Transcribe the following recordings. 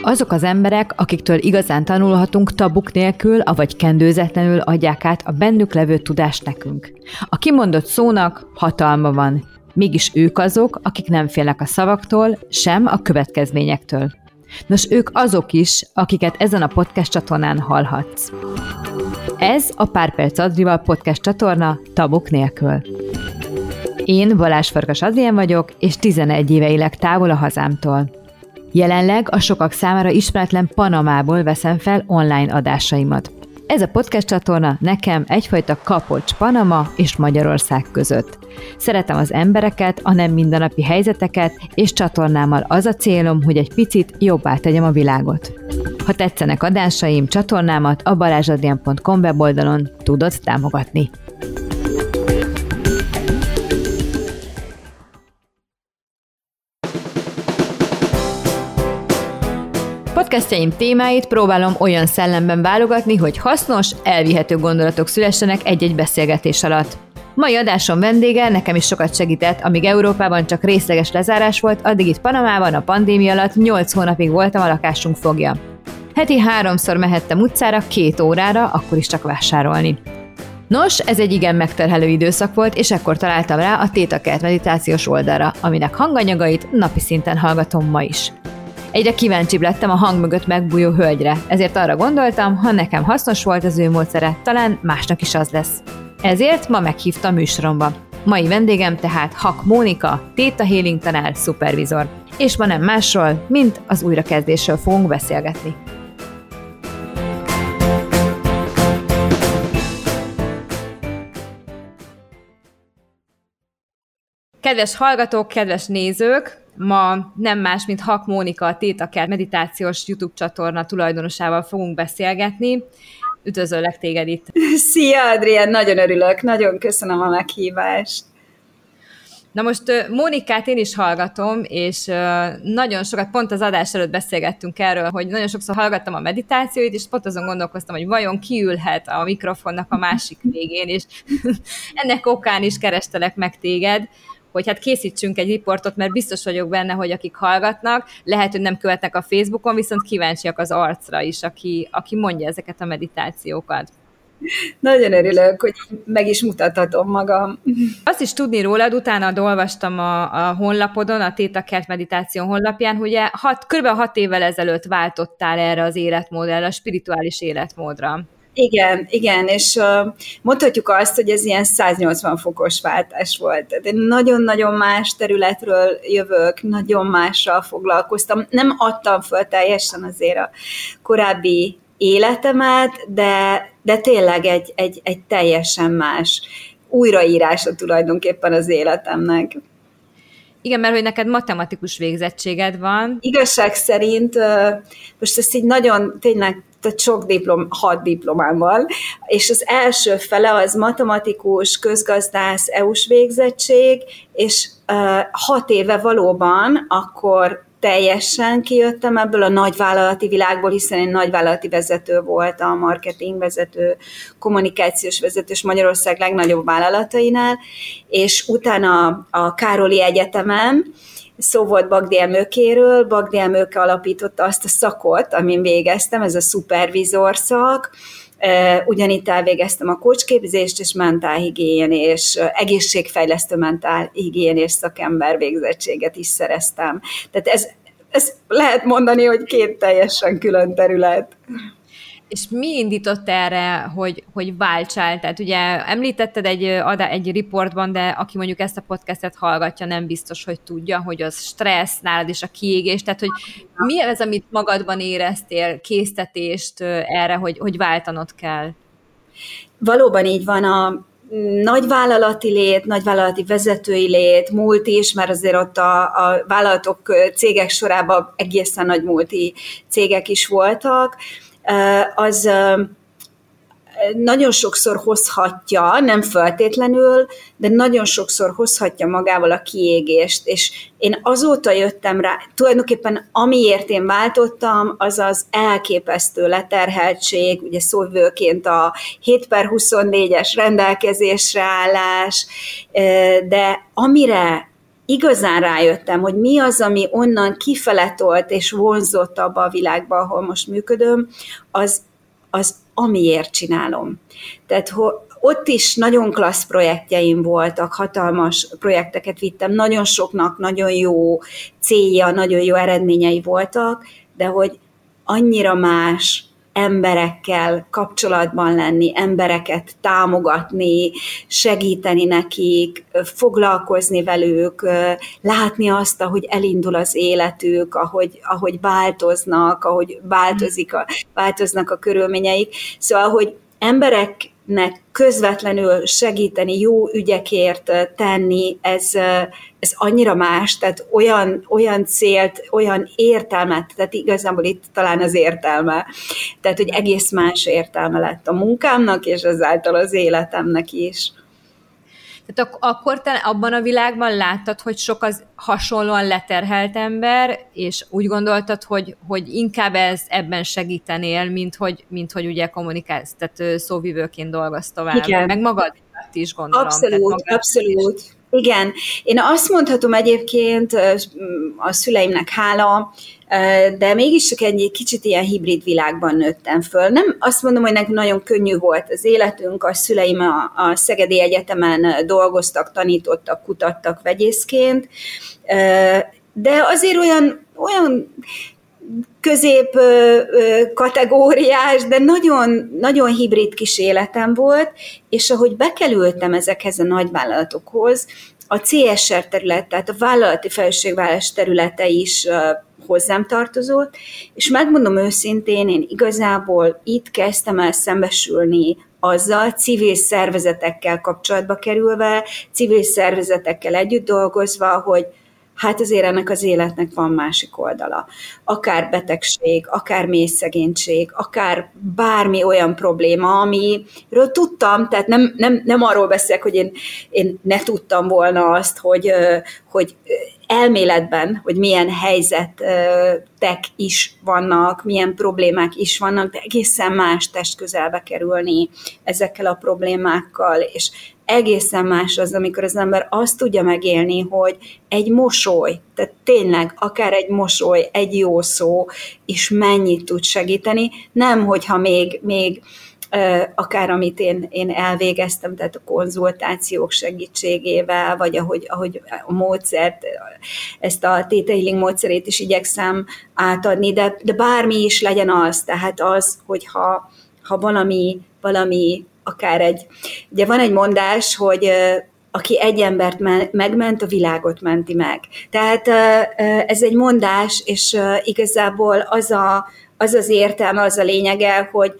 Azok az emberek, akiktől igazán tanulhatunk tabuk nélkül, avagy kendőzetlenül adják át a bennük levő tudást nekünk. A kimondott szónak hatalma van, mégis ők azok, akik nem félnek a szavaktól, sem a következményektől. Nos, ők azok is, akiket ezen a podcast csatornán hallhatsz. Ez a Pár Perc Adrival podcast csatorna tabuk nélkül. Én Balázs Farkas Adrien vagyok, és 11 éve élek távol a hazámtól. Jelenleg a sokak számára ismeretlen Panamából veszem fel online adásaimat. Ez a podcast csatorna nekem egyfajta kapocs Panama és Magyarország között. Szeretem az embereket, a nem mindennapi helyzeteket, és csatornámmal az a célom, hogy egy picit jobbá tegyem a világot. Ha tetszenek adásaim, csatornámat a balázsadrian.com weboldalon tudod támogatni. Podcastjaim témáit próbálom olyan szellemben válogatni, hogy hasznos, elvihető gondolatok szülessenek egy-egy beszélgetés alatt. Mai adásom vendége nekem is sokat segített, amíg Európában csak részleges lezárás volt, addig itt Panamában a pandémia alatt 8 hónapig voltam a lakásunk fogja. Heti háromszor mehettem utcára két órára, akkor is csak vásárolni. Nos, ez egy igen megterhelő időszak volt, és ekkor találtam rá a Tétakert meditációs oldalra, aminek hanganyagait napi szinten hallgatom ma is. Egyre kíváncsibb lettem a hang mögött megbújó hölgyre, ezért arra gondoltam, ha nekem hasznos volt az ő módszere, talán másnak is az lesz. Ezért ma meghívta a műsoromba. Mai vendégem tehát Hak Mónika, Theta Healing tanár, szupervizor. És ma nem másról, mint az újrakezdésről fogunk beszélgetni. Kedves hallgatók, kedves nézők! Ma nem más, mint Hak Mónika, a Tétaker meditációs YouTube csatorna tulajdonosával fogunk beszélgetni. Üdvözöllek téged itt! Szia, Adrián! Nagyon örülök, nagyon köszönöm a meghívást. Na most Mónikát én is hallgatom, és nagyon sokat, pont az adás előtt beszélgettünk erről, hogy nagyon sokszor hallgattam a meditációit, és pont azon gondolkoztam, hogy vajon kiülhet a mikrofonnak a másik végén, és ennek okán is kerestelek meg téged, hogy hát készítsünk egy riportot, mert biztos vagyok benne, hogy akik hallgatnak, lehet, hogy nem követnek a Facebookon, viszont kíváncsiak az arcra is, aki, aki mondja ezeket a meditációkat. Nagyon örülök, hogy meg is mutathatom magam. Azt is tudni rólad, utána olvastam a, a honlapodon, a Téta Kert Meditáció honlapján, hogy hat, kb. hat évvel ezelőtt váltottál erre az életmódra, a spirituális életmódra. Igen, igen, és uh, mondhatjuk azt, hogy ez ilyen 180 fokos váltás volt. Én nagyon-nagyon más területről jövök, nagyon mással foglalkoztam. Nem adtam föl teljesen azért a korábbi életemet, de, de tényleg egy, egy, egy teljesen más újraírása tulajdonképpen az életemnek. Igen, mert hogy neked matematikus végzettséged van. Igazság szerint, most ezt így nagyon tényleg tehát sok diplom, hat diplomám van, és az első fele az matematikus, közgazdász, EU-s végzettség, és uh, hat éve valóban akkor teljesen kijöttem ebből a nagyvállalati világból, hiszen én nagyvállalati vezető voltam, marketingvezető, kommunikációs vezető, és Magyarország legnagyobb vállalatainál, és utána a Károli Egyetemen, szó volt Bagdi Emőkéről, Bagdi Emőke alapította azt a szakot, amin végeztem, ez a szupervizor szak, ugyanitt elvégeztem a kócsképzést és mentálhigiénés, egészségfejlesztő mentálhigiénés szakember végzettséget is szereztem. Tehát ez, ez lehet mondani, hogy két teljesen külön terület. És mi indított erre, hogy, hogy váltsál? Tehát ugye említetted egy, egy riportban, de aki mondjuk ezt a podcastet hallgatja, nem biztos, hogy tudja, hogy az stressz nálad és a kiégés, tehát hogy mi ez, amit magadban éreztél, késztetést erre, hogy, hogy váltanod kell? Valóban így van a nagyvállalati lét, nagyvállalati vezetői lét, multi is, mert azért ott a, a vállalatok, cégek sorában egészen nagy multi cégek is voltak, az nagyon sokszor hozhatja, nem feltétlenül, de nagyon sokszor hozhatja magával a kiégést, és én azóta jöttem rá, tulajdonképpen amiért én váltottam, az az elképesztő leterheltség, ugye szóvőként a 7 per 24-es rendelkezésre állás, de amire igazán rájöttem, hogy mi az, ami onnan kifeletolt és vonzott abba a világba, ahol most működöm, az, az amiért csinálom. Tehát ott is nagyon klassz projektjeim voltak, hatalmas projekteket vittem, nagyon soknak nagyon jó célja, nagyon jó eredményei voltak, de hogy annyira más emberekkel kapcsolatban lenni, embereket támogatni, segíteni nekik, foglalkozni velük, látni azt, ahogy elindul az életük, ahogy, ahogy változnak, ahogy változik a, változnak a körülményeik. Szóval, hogy emberek nek közvetlenül segíteni, jó ügyekért tenni, ez, ez annyira más, tehát olyan, olyan célt, olyan értelmet, tehát igazából itt talán az értelme, tehát hogy egész más értelme lett a munkámnak, és ezáltal az életemnek is. Tehát ak- akkor te abban a világban láttad, hogy sok az hasonlóan leterhelt ember, és úgy gondoltad, hogy, hogy inkább ez ebben segítenél, mint hogy, mint hogy ugye kommunikálsz, tehát szóvivőként dolgoz tovább. Igen. Meg magad is gondolom. Abszolút, abszolút. Is. Igen. Én azt mondhatom egyébként, a szüleimnek hála, de mégis csak egy kicsit ilyen hibrid világban nőttem föl. Nem azt mondom, hogy nekünk nagyon könnyű volt az életünk, a szüleim a, a Szegedi Egyetemen dolgoztak, tanítottak, kutattak vegyészként, de azért olyan, olyan közép kategóriás, de nagyon, nagyon hibrid kis életem volt, és ahogy bekerültem ezekhez a nagyvállalatokhoz, a CSR terület, tehát a vállalati felelősségvállás területe is hozzám tartozott, és megmondom őszintén, én igazából itt kezdtem el szembesülni azzal, civil szervezetekkel kapcsolatba kerülve, civil szervezetekkel együtt dolgozva, hogy hát azért ennek az életnek van másik oldala. Akár betegség, akár mély szegénység, akár bármi olyan probléma, amiről tudtam, tehát nem, nem, nem arról beszélek, hogy én, én ne tudtam volna azt, hogy, hogy elméletben, hogy milyen helyzetek is vannak, milyen problémák is vannak, de egészen más testközelbe kerülni ezekkel a problémákkal, és egészen más az, amikor az ember azt tudja megélni, hogy egy mosoly, tehát tényleg akár egy mosoly, egy jó szó is mennyit tud segíteni, nem hogyha még, még akár amit én, én elvégeztem, tehát a konzultációk segítségével, vagy ahogy, ahogy a módszert, ezt a Theta Healing módszerét is igyekszem átadni, de, de bármi is legyen az, tehát az, hogyha ha valami, valami akár egy, ugye van egy mondás, hogy aki egy embert megment, a világot menti meg. Tehát ez egy mondás, és igazából az a, az, az értelme, az a lényege, hogy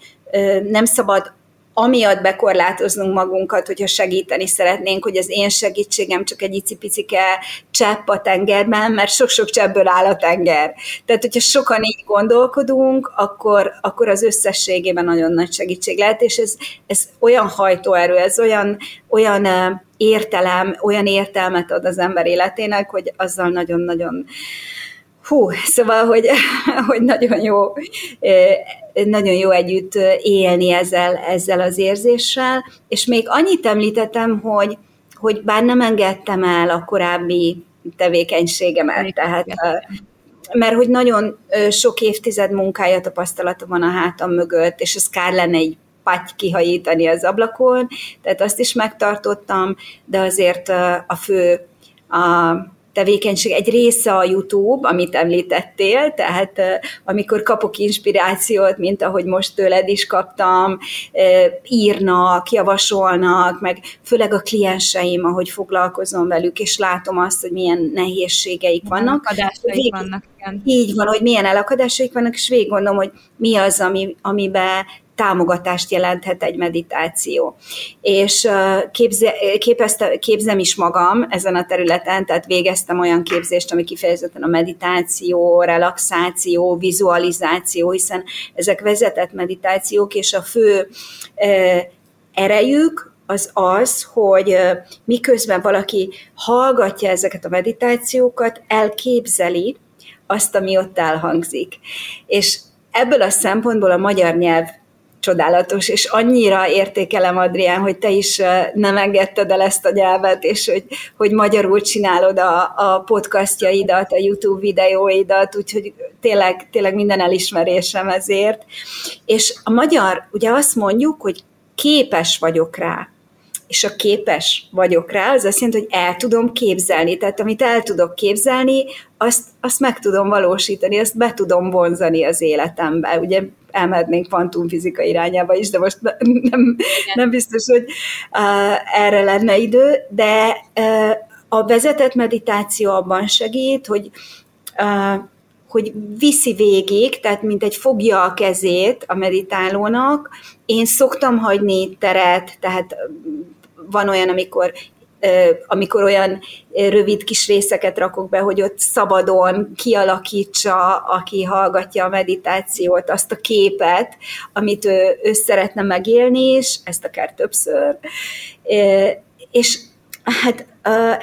nem szabad amiatt bekorlátoznunk magunkat, hogyha segíteni szeretnénk, hogy az én segítségem csak egy icipicike csepp a tengerben, mert sok-sok cseppből áll a tenger. Tehát, hogyha sokan így gondolkodunk, akkor, akkor az összességében nagyon nagy segítség lehet, és ez, ez olyan hajtóerő, ez olyan, olyan értelem, olyan értelmet ad az ember életének, hogy azzal nagyon-nagyon Hú, szóval, hogy, hogy nagyon jó, nagyon jó együtt élni ezzel, ezzel az érzéssel, és még annyit említettem, hogy, hogy bár nem engedtem el a korábbi tevékenységemet, tehát mert hogy nagyon sok évtized munkája, tapasztalata van a hátam mögött, és ez kár lenne egy patty kihajítani az ablakon, tehát azt is megtartottam, de azért a fő a tevékenység egy része a YouTube, amit említettél, tehát amikor kapok inspirációt, mint ahogy most tőled is kaptam, írnak, javasolnak, meg főleg a klienseim, ahogy foglalkozom velük, és látom azt, hogy milyen nehézségeik vannak. Elakadásaik vannak, igen. Így van, hogy milyen elakadásaik vannak, és végig gondolom, hogy mi az, ami, amiben támogatást jelenthet egy meditáció. És képze, képezte, képzem is magam ezen a területen, tehát végeztem olyan képzést, ami kifejezetten a meditáció, relaxáció, vizualizáció, hiszen ezek vezetett meditációk, és a fő erejük az az, hogy miközben valaki hallgatja ezeket a meditációkat, elképzeli azt, ami ott elhangzik. És ebből a szempontból a magyar nyelv csodálatos, és annyira értékelem, Adrián, hogy te is nem engedted el ezt a nyelvet, és hogy, hogy magyarul csinálod a, a podcastjaidat, a YouTube videóidat, úgyhogy tényleg, tényleg minden elismerésem ezért. És a magyar, ugye azt mondjuk, hogy képes vagyok rá és a képes vagyok rá, az azt jelenti, hogy el tudom képzelni. Tehát amit el tudok képzelni, azt, azt meg tudom valósítani, azt be tudom vonzani az életembe. Ugye elmehetnénk kvantumfizika irányába is, de most nem, nem biztos, hogy uh, erre lenne idő, de uh, a vezetett meditáció abban segít, hogy uh, hogy viszi végig, tehát mint egy fogja a kezét a meditálónak. Én szoktam hagyni teret, tehát van olyan, amikor amikor olyan rövid kis részeket rakok be, hogy ott szabadon kialakítsa, aki hallgatja a meditációt, azt a képet, amit ő, ő szeretne megélni is, ezt akár többször. És hát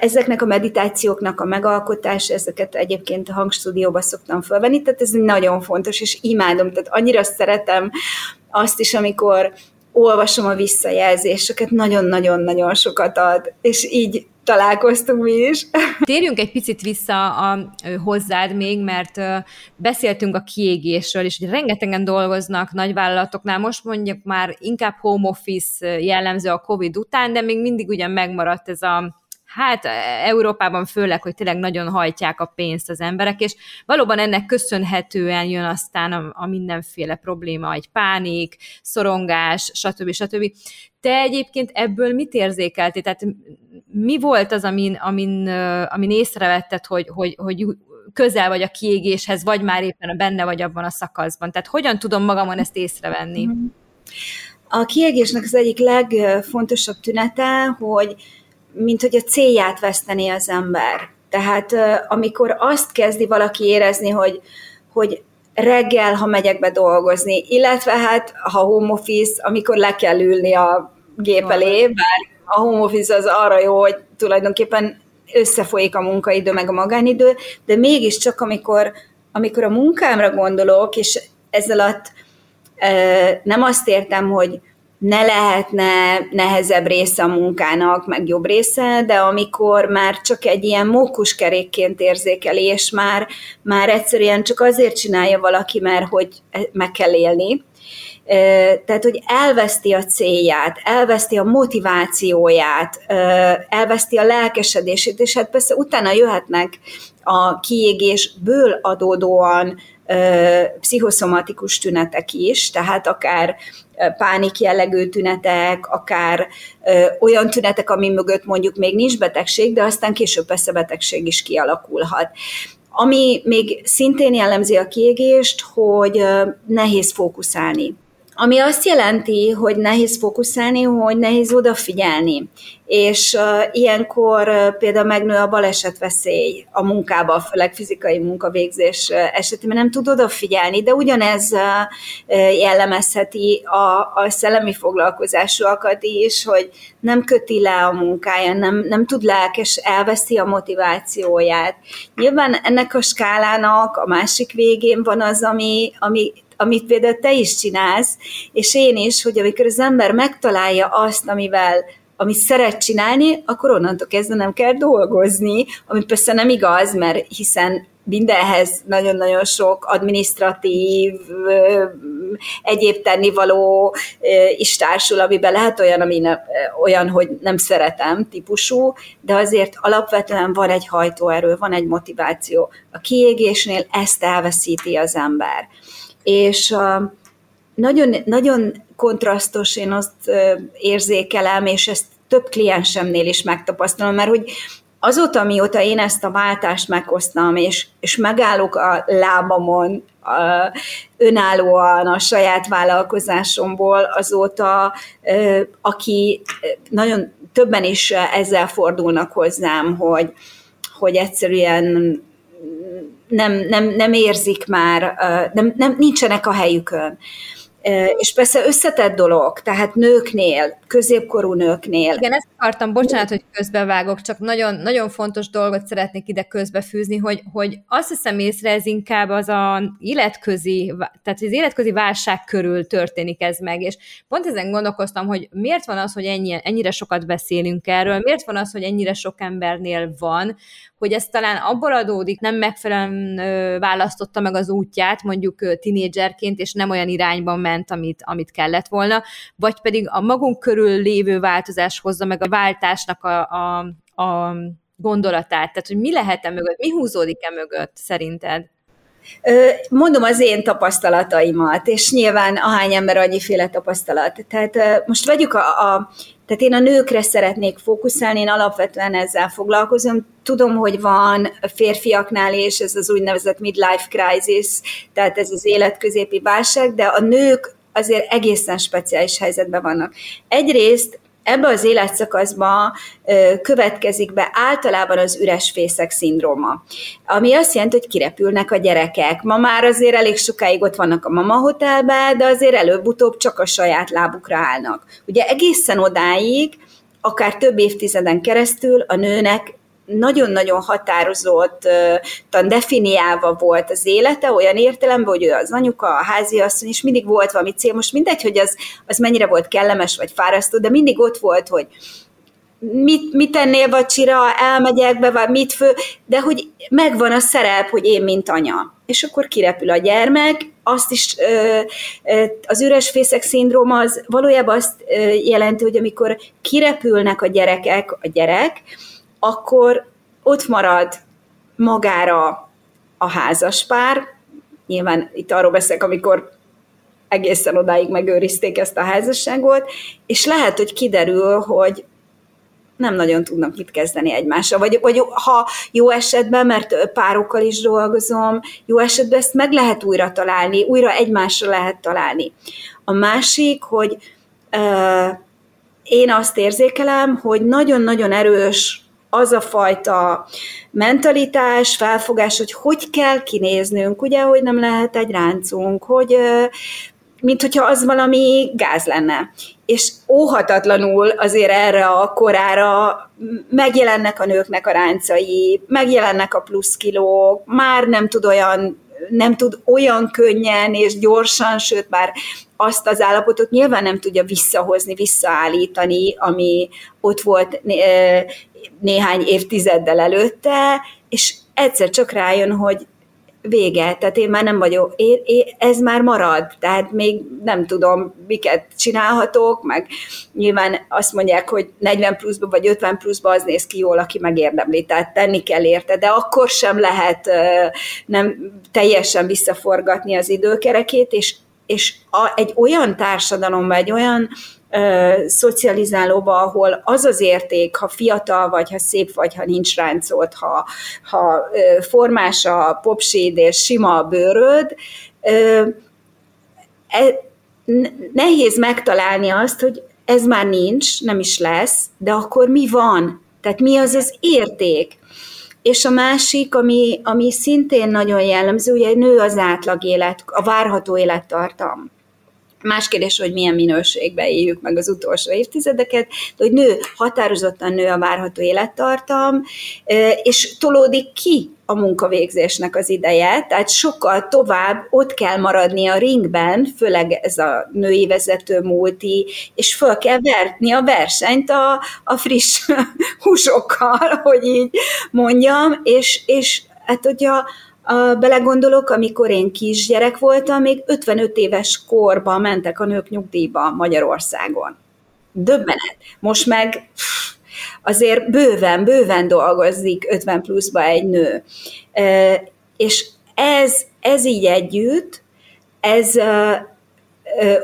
ezeknek a meditációknak a megalkotása, ezeket egyébként a hangstúdióba szoktam felvenni, tehát ez nagyon fontos, és imádom, tehát annyira szeretem azt is, amikor olvasom a visszajelzéseket, nagyon-nagyon-nagyon sokat ad, és így találkoztunk mi is. Térjünk egy picit vissza a, hozzád még, mert beszéltünk a kiégésről, és hogy rengetegen dolgoznak nagyvállalatoknál, most mondjuk már inkább home office jellemző a COVID után, de még mindig ugyan megmaradt ez a hát Európában főleg, hogy tényleg nagyon hajtják a pénzt az emberek, és valóban ennek köszönhetően jön aztán a, a mindenféle probléma, egy pánik, szorongás, stb. stb. Te egyébként ebből mit érzékeltél? Tehát mi volt az, amin, amin, amin észrevetted, hogy, hogy, hogy közel vagy a kiégéshez, vagy már éppen benne vagy abban a szakaszban? Tehát hogyan tudom magamon ezt észrevenni? A kiégésnek az egyik legfontosabb tünete, hogy mint hogy a célját veszteni az ember. Tehát amikor azt kezdi valaki érezni, hogy, hogy reggel, ha megyek be dolgozni, illetve hát, ha home office, amikor le kell ülni a gép elé, bár a home office az arra jó, hogy tulajdonképpen összefolyik a munkaidő meg a magánidő, de mégiscsak amikor, amikor a munkámra gondolok, és ezzel alatt nem azt értem, hogy ne lehetne nehezebb része a munkának, meg jobb része, de amikor már csak egy ilyen mókuskerékként érzékeli, és már, már egyszerűen csak azért csinálja valaki, mert hogy meg kell élni, tehát, hogy elveszti a célját, elveszti a motivációját, elveszti a lelkesedését, és hát persze utána jöhetnek a kiégésből adódóan pszichoszomatikus tünetek is, tehát akár pánik jellegű tünetek, akár olyan tünetek, ami mögött mondjuk még nincs betegség, de aztán később persze betegség is kialakulhat. Ami még szintén jellemzi a kiégést, hogy nehéz fókuszálni. Ami azt jelenti, hogy nehéz fókuszálni, hogy nehéz odafigyelni. És uh, ilyenkor uh, például megnő a balesetveszély a munkába, főleg fizikai munkavégzés esetében nem tud odafigyelni, de ugyanez uh, jellemezheti a, a szellemi foglalkozásúakat is, hogy nem köti le a munkája, nem, nem tud lelkes, elveszi a motivációját. Nyilván ennek a skálának a másik végén van az, ami, ami amit például te is csinálsz, és én is, hogy amikor az ember megtalálja azt, amivel amit szeret csinálni, akkor onnantól kezdve nem kell dolgozni, ami persze nem igaz, mert hiszen mindenhez nagyon-nagyon sok administratív, egyéb tennivaló is társul, amiben lehet olyan, ami ne, olyan, hogy nem szeretem típusú, de azért alapvetően van egy hajtóerő, van egy motiváció. A kiégésnél ezt elveszíti az ember és nagyon, nagyon kontrasztos, én azt érzékelem, és ezt több kliensemnél is megtapasztalom, mert hogy azóta, mióta én ezt a váltást meghoztam, és, és megállok a lábamon, a, önállóan a saját vállalkozásomból, azóta, aki nagyon többen is ezzel fordulnak hozzám, hogy, hogy egyszerűen nem, nem, nem érzik már, nem, nem, nincsenek a helyükön. És persze összetett dolog, tehát nőknél, középkorú nőknél. Igen, ezt akartam, bocsánat, hogy közbevágok, csak nagyon, nagyon fontos dolgot szeretnék ide közbefűzni, hogy, hogy azt hiszem észre, ez inkább az a életközi, tehát az életközi válság körül történik ez meg, és pont ezen gondolkoztam, hogy miért van az, hogy ennyi, ennyire sokat beszélünk erről, miért van az, hogy ennyire sok embernél van, hogy ez talán abból adódik, nem megfelelően választotta meg az útját, mondjuk tinédzserként, és nem olyan irányban ment, amit, amit kellett volna, vagy pedig a magunk körül lévő változás hozza meg a váltásnak a, a, a gondolatát. Tehát, hogy mi lehet-e mögött, mi húzódik-e mögött szerinted? Mondom az én tapasztalataimat, és nyilván ahány ember annyiféle tapasztalat. Tehát most vegyük a, a tehát én a nőkre szeretnék fókuszálni, én alapvetően ezzel foglalkozom. Tudom, hogy van férfiaknál is ez az úgynevezett midlife crisis, tehát ez az életközépi válság, de a nők azért egészen speciális helyzetben vannak. Egyrészt ebbe az életszakaszba következik be általában az üres fészek szindróma, ami azt jelenti, hogy kirepülnek a gyerekek. Ma már azért elég sokáig ott vannak a mama hotelbe, de azért előbb-utóbb csak a saját lábukra állnak. Ugye egészen odáig, akár több évtizeden keresztül a nőnek nagyon-nagyon határozottan definiálva volt az élete, olyan értelemben, hogy ő az anyuka, a háziasszony, és mindig volt valami cél. Most mindegy, hogy az, az mennyire volt kellemes vagy fárasztó, de mindig ott volt, hogy mit, mit tennél vacsira, elmegyek be, vagy mit fő, de hogy megvan a szerep, hogy én, mint anya. És akkor kirepül a gyermek, azt is az üres fészek szindróma az valójában azt jelenti, hogy amikor kirepülnek a gyerekek, a gyerek, akkor ott marad magára a házaspár, nyilván itt arról beszélek, amikor egészen odáig megőrizték ezt a házasságot, és lehet, hogy kiderül, hogy nem nagyon tudnak mit kezdeni egymással. Vagy, vagy ha jó esetben, mert párokkal is dolgozom, jó esetben ezt meg lehet újra találni, újra egymásra lehet találni. A másik, hogy uh, én azt érzékelem, hogy nagyon-nagyon erős az a fajta mentalitás, felfogás, hogy hogy kell kinéznünk, ugye, hogy nem lehet egy ráncunk, hogy mint hogyha az valami gáz lenne. És óhatatlanul azért erre a korára megjelennek a nőknek a ráncai, megjelennek a plusz kilók, már nem tud olyan nem tud olyan könnyen és gyorsan, sőt már azt az állapotot nyilván nem tudja visszahozni, visszaállítani, ami ott volt néhány évtizeddel előtte, és egyszer csak rájön, hogy vége, tehát én már nem vagyok, én, én, ez már marad, tehát még nem tudom, miket csinálhatok, meg nyilván azt mondják, hogy 40 pluszba vagy 50 pluszba az néz ki jól, aki megérdemli, tehát tenni kell érte, de akkor sem lehet nem teljesen visszaforgatni az időkerekét, és, és a, egy olyan társadalomban, egy olyan szocializálóba, ahol az az érték, ha fiatal vagy, ha szép vagy, ha nincs ráncolt, ha, ha formás a popséd és sima a bőröd, e, nehéz megtalálni azt, hogy ez már nincs, nem is lesz, de akkor mi van? Tehát mi az az érték? És a másik, ami, ami szintén nagyon jellemző, ugye nő az átlag élet, a várható élettartam. Más kérdés, hogy milyen minőségben éljük meg az utolsó évtizedeket, de hogy nő, határozottan nő a várható élettartam, és tolódik ki a munkavégzésnek az ideje, tehát sokkal tovább ott kell maradni a ringben, főleg ez a női vezető multi, és föl kell verni a versenyt a, a friss húsokkal, hogy így mondjam, és, és hát hogyha a, belegondolok, amikor én kisgyerek voltam, még 55 éves korban mentek a nők nyugdíjba Magyarországon. Döbbenet. Most meg azért bőven, bőven dolgozik 50 pluszba egy nő. És ez, ez így együtt, ez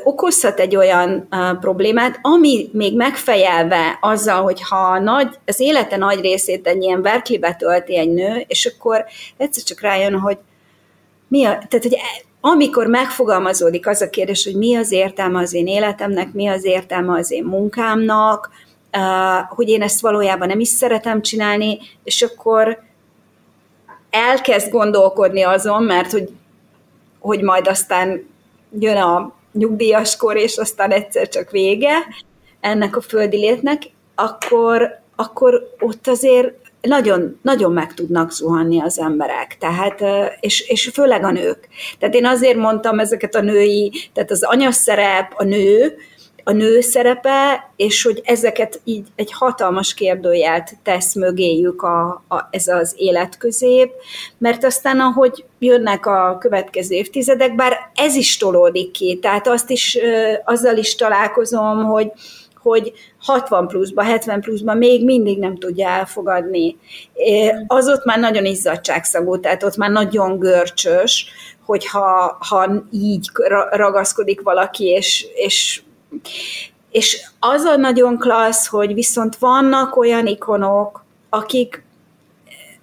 okozhat egy olyan problémát, ami még megfejelve azzal, hogy ha nagy, az élete nagy részét egy ilyen verklibe tölti egy nő, és akkor egyszer csak rájön, hogy mi a, tehát, hogy amikor megfogalmazódik az a kérdés, hogy mi az értelme az én életemnek, mi az értelme az én munkámnak, hogy én ezt valójában nem is szeretem csinálni, és akkor elkezd gondolkodni azon, mert hogy, hogy majd aztán jön a nyugdíjas kor, és aztán egyszer csak vége ennek a földi létnek, akkor, akkor ott azért nagyon, nagyon meg tudnak zuhanni az emberek, tehát, és, és főleg a nők. Tehát én azért mondtam ezeket a női, tehát az anyaszerep, a nő, nő szerepe, és hogy ezeket így egy hatalmas kérdőjelt tesz mögéjük a, a, ez az életközép, mert aztán ahogy jönnek a következő évtizedek, bár ez is tolódik ki, tehát azt is, azzal is találkozom, hogy, hogy 60 pluszba, 70 pluszba még mindig nem tudja elfogadni. Az ott már nagyon izzadságszagú, tehát ott már nagyon görcsös, hogyha ha így ragaszkodik valaki, és, és és az a nagyon klassz, hogy viszont vannak olyan ikonok, akik,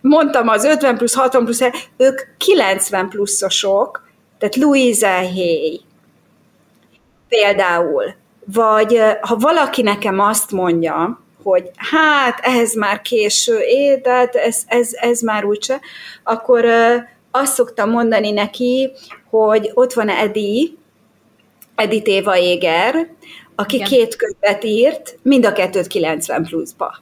mondtam az 50 plusz, 60 plusz, ők 90 pluszosok, tehát Louisa Hay például, vagy ha valaki nekem azt mondja, hogy hát ehhez már késő, é, tehát ez, ez, ez már úgyse, akkor azt szoktam mondani neki, hogy ott van Edi, Edith Éva Éger, aki Igen. két könyvet írt, mind a kettőt 90 pluszba.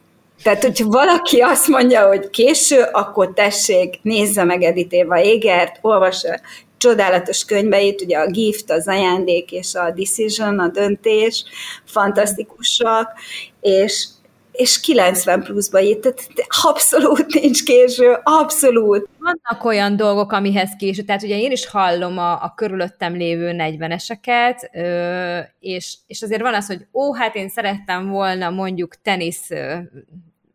Tehát, hogyha valaki azt mondja, hogy késő, akkor tessék, nézze meg Edith Éva Égert, olvassa csodálatos könyveit, ugye a Gift, az ajándék és a Decision, a döntés, fantasztikusak, és és 90 pluszba írt, tehát abszolút nincs késő, abszolút. Vannak olyan dolgok, amihez késő, tehát ugye én is hallom a, a körülöttem lévő 40-eseket, és, és azért van az, hogy ó, hát én szerettem volna mondjuk tenisz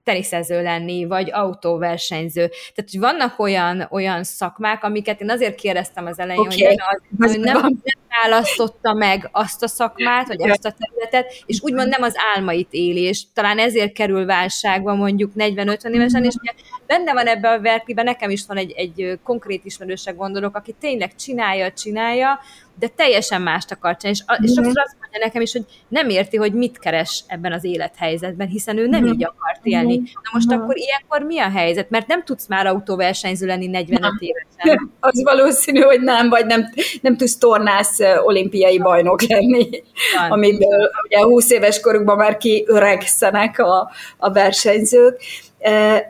teniszező lenni, vagy autóversenyző. Tehát, hogy vannak olyan, olyan szakmák, amiket én azért kérdeztem az elején, okay. hogy nem, az, nem, nem választotta meg azt a szakmát, vagy azt a területet, és úgymond nem az álmait éli, és talán ezért kerül válságba mondjuk 40-50 évesen, és ugye benne van ebbe a verkliben, nekem is van egy, egy konkrét ismerőség gondolok, aki tényleg csinálja, csinálja, de teljesen mást akar csinálni. És, és sokszor azt mondja nekem is, hogy nem érti, hogy mit keres ebben az élethelyzetben, hiszen ő nem így akart élni. Na most akkor ilyenkor mi a helyzet? Mert nem tudsz már autóversenyző lenni 45 évesen. Az valószínű, hogy nem, vagy nem, nem tudsz tornász olimpiai bajnok lenni, Van. amiből ugye 20 éves korukban már kiöregszenek a, a versenyzők